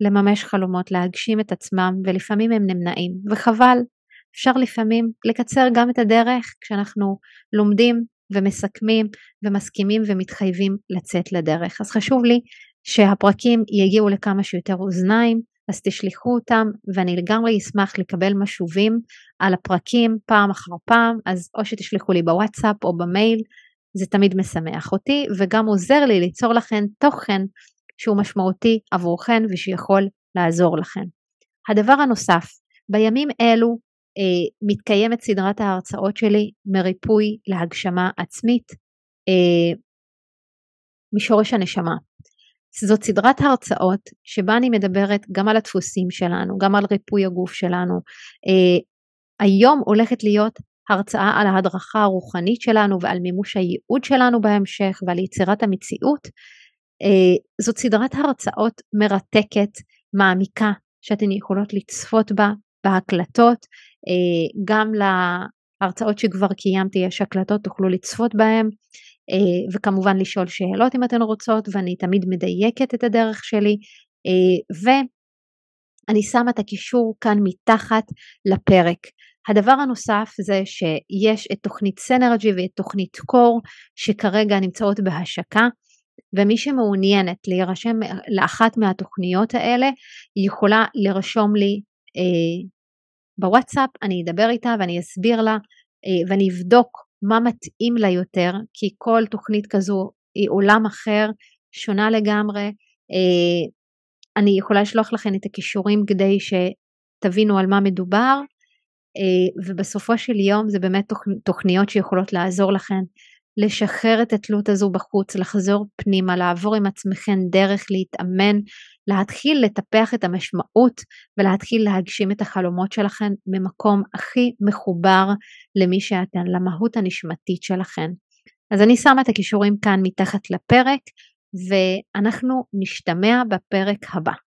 לממש חלומות, להגשים את עצמם ולפעמים הם נמנעים וחבל. אפשר לפעמים לקצר גם את הדרך כשאנחנו לומדים ומסכמים ומסכימים ומתחייבים לצאת לדרך. אז חשוב לי שהפרקים יגיעו לכמה שיותר אוזניים, אז תשלחו אותם ואני לגמרי אשמח לקבל משובים על הפרקים פעם אחר פעם, אז או שתשלחו לי בוואטסאפ או במייל, זה תמיד משמח אותי וגם עוזר לי ליצור לכם תוכן שהוא משמעותי עבורכן ושיכול לעזור לכם. הדבר הנוסף בימים אלו אה, מתקיימת סדרת ההרצאות שלי מריפוי להגשמה עצמית אה, משורש הנשמה. זאת סדרת הרצאות שבה אני מדברת גם על הדפוסים שלנו, גם על ריפוי הגוף שלנו. אה, היום הולכת להיות הרצאה על ההדרכה הרוחנית שלנו ועל מימוש הייעוד שלנו בהמשך ועל יצירת המציאות. אה, זאת סדרת הרצאות מרתקת, מעמיקה, שאתן יכולות לצפות בה בהקלטות, אה, גם להרצאות שכבר קיימתי יש הקלטות, תוכלו לצפות בהן. אה, וכמובן לשאול שאלות אם אתן רוצות ואני תמיד מדייקת את הדרך שלי ואני שמה את הקישור כאן מתחת לפרק. הדבר הנוסף זה שיש את תוכנית סנרג'י ואת תוכנית קור שכרגע נמצאות בהשקה ומי שמעוניינת להירשם לאחת מהתוכניות האלה יכולה לרשום לי אה, בוואטסאפ, אני אדבר איתה ואני אסביר לה אה, ואני אבדוק מה מתאים לה יותר, כי כל תוכנית כזו היא עולם אחר, שונה לגמרי. אה, אני יכולה לשלוח לכם את הכישורים כדי שתבינו על מה מדובר, אה, ובסופו של יום זה באמת תוכניות שיכולות לעזור לכם לשחרר את התלות הזו בחוץ, לחזור פנימה, לעבור עם עצמכם דרך להתאמן, להתחיל לטפח את המשמעות ולהתחיל להגשים את החלומות שלכם ממקום הכי מחובר למי שאתן, למהות הנשמתית שלכם. אז אני שמה את הכישורים כאן מתחת לפרק ואנחנו נשתמע בפרק הבא.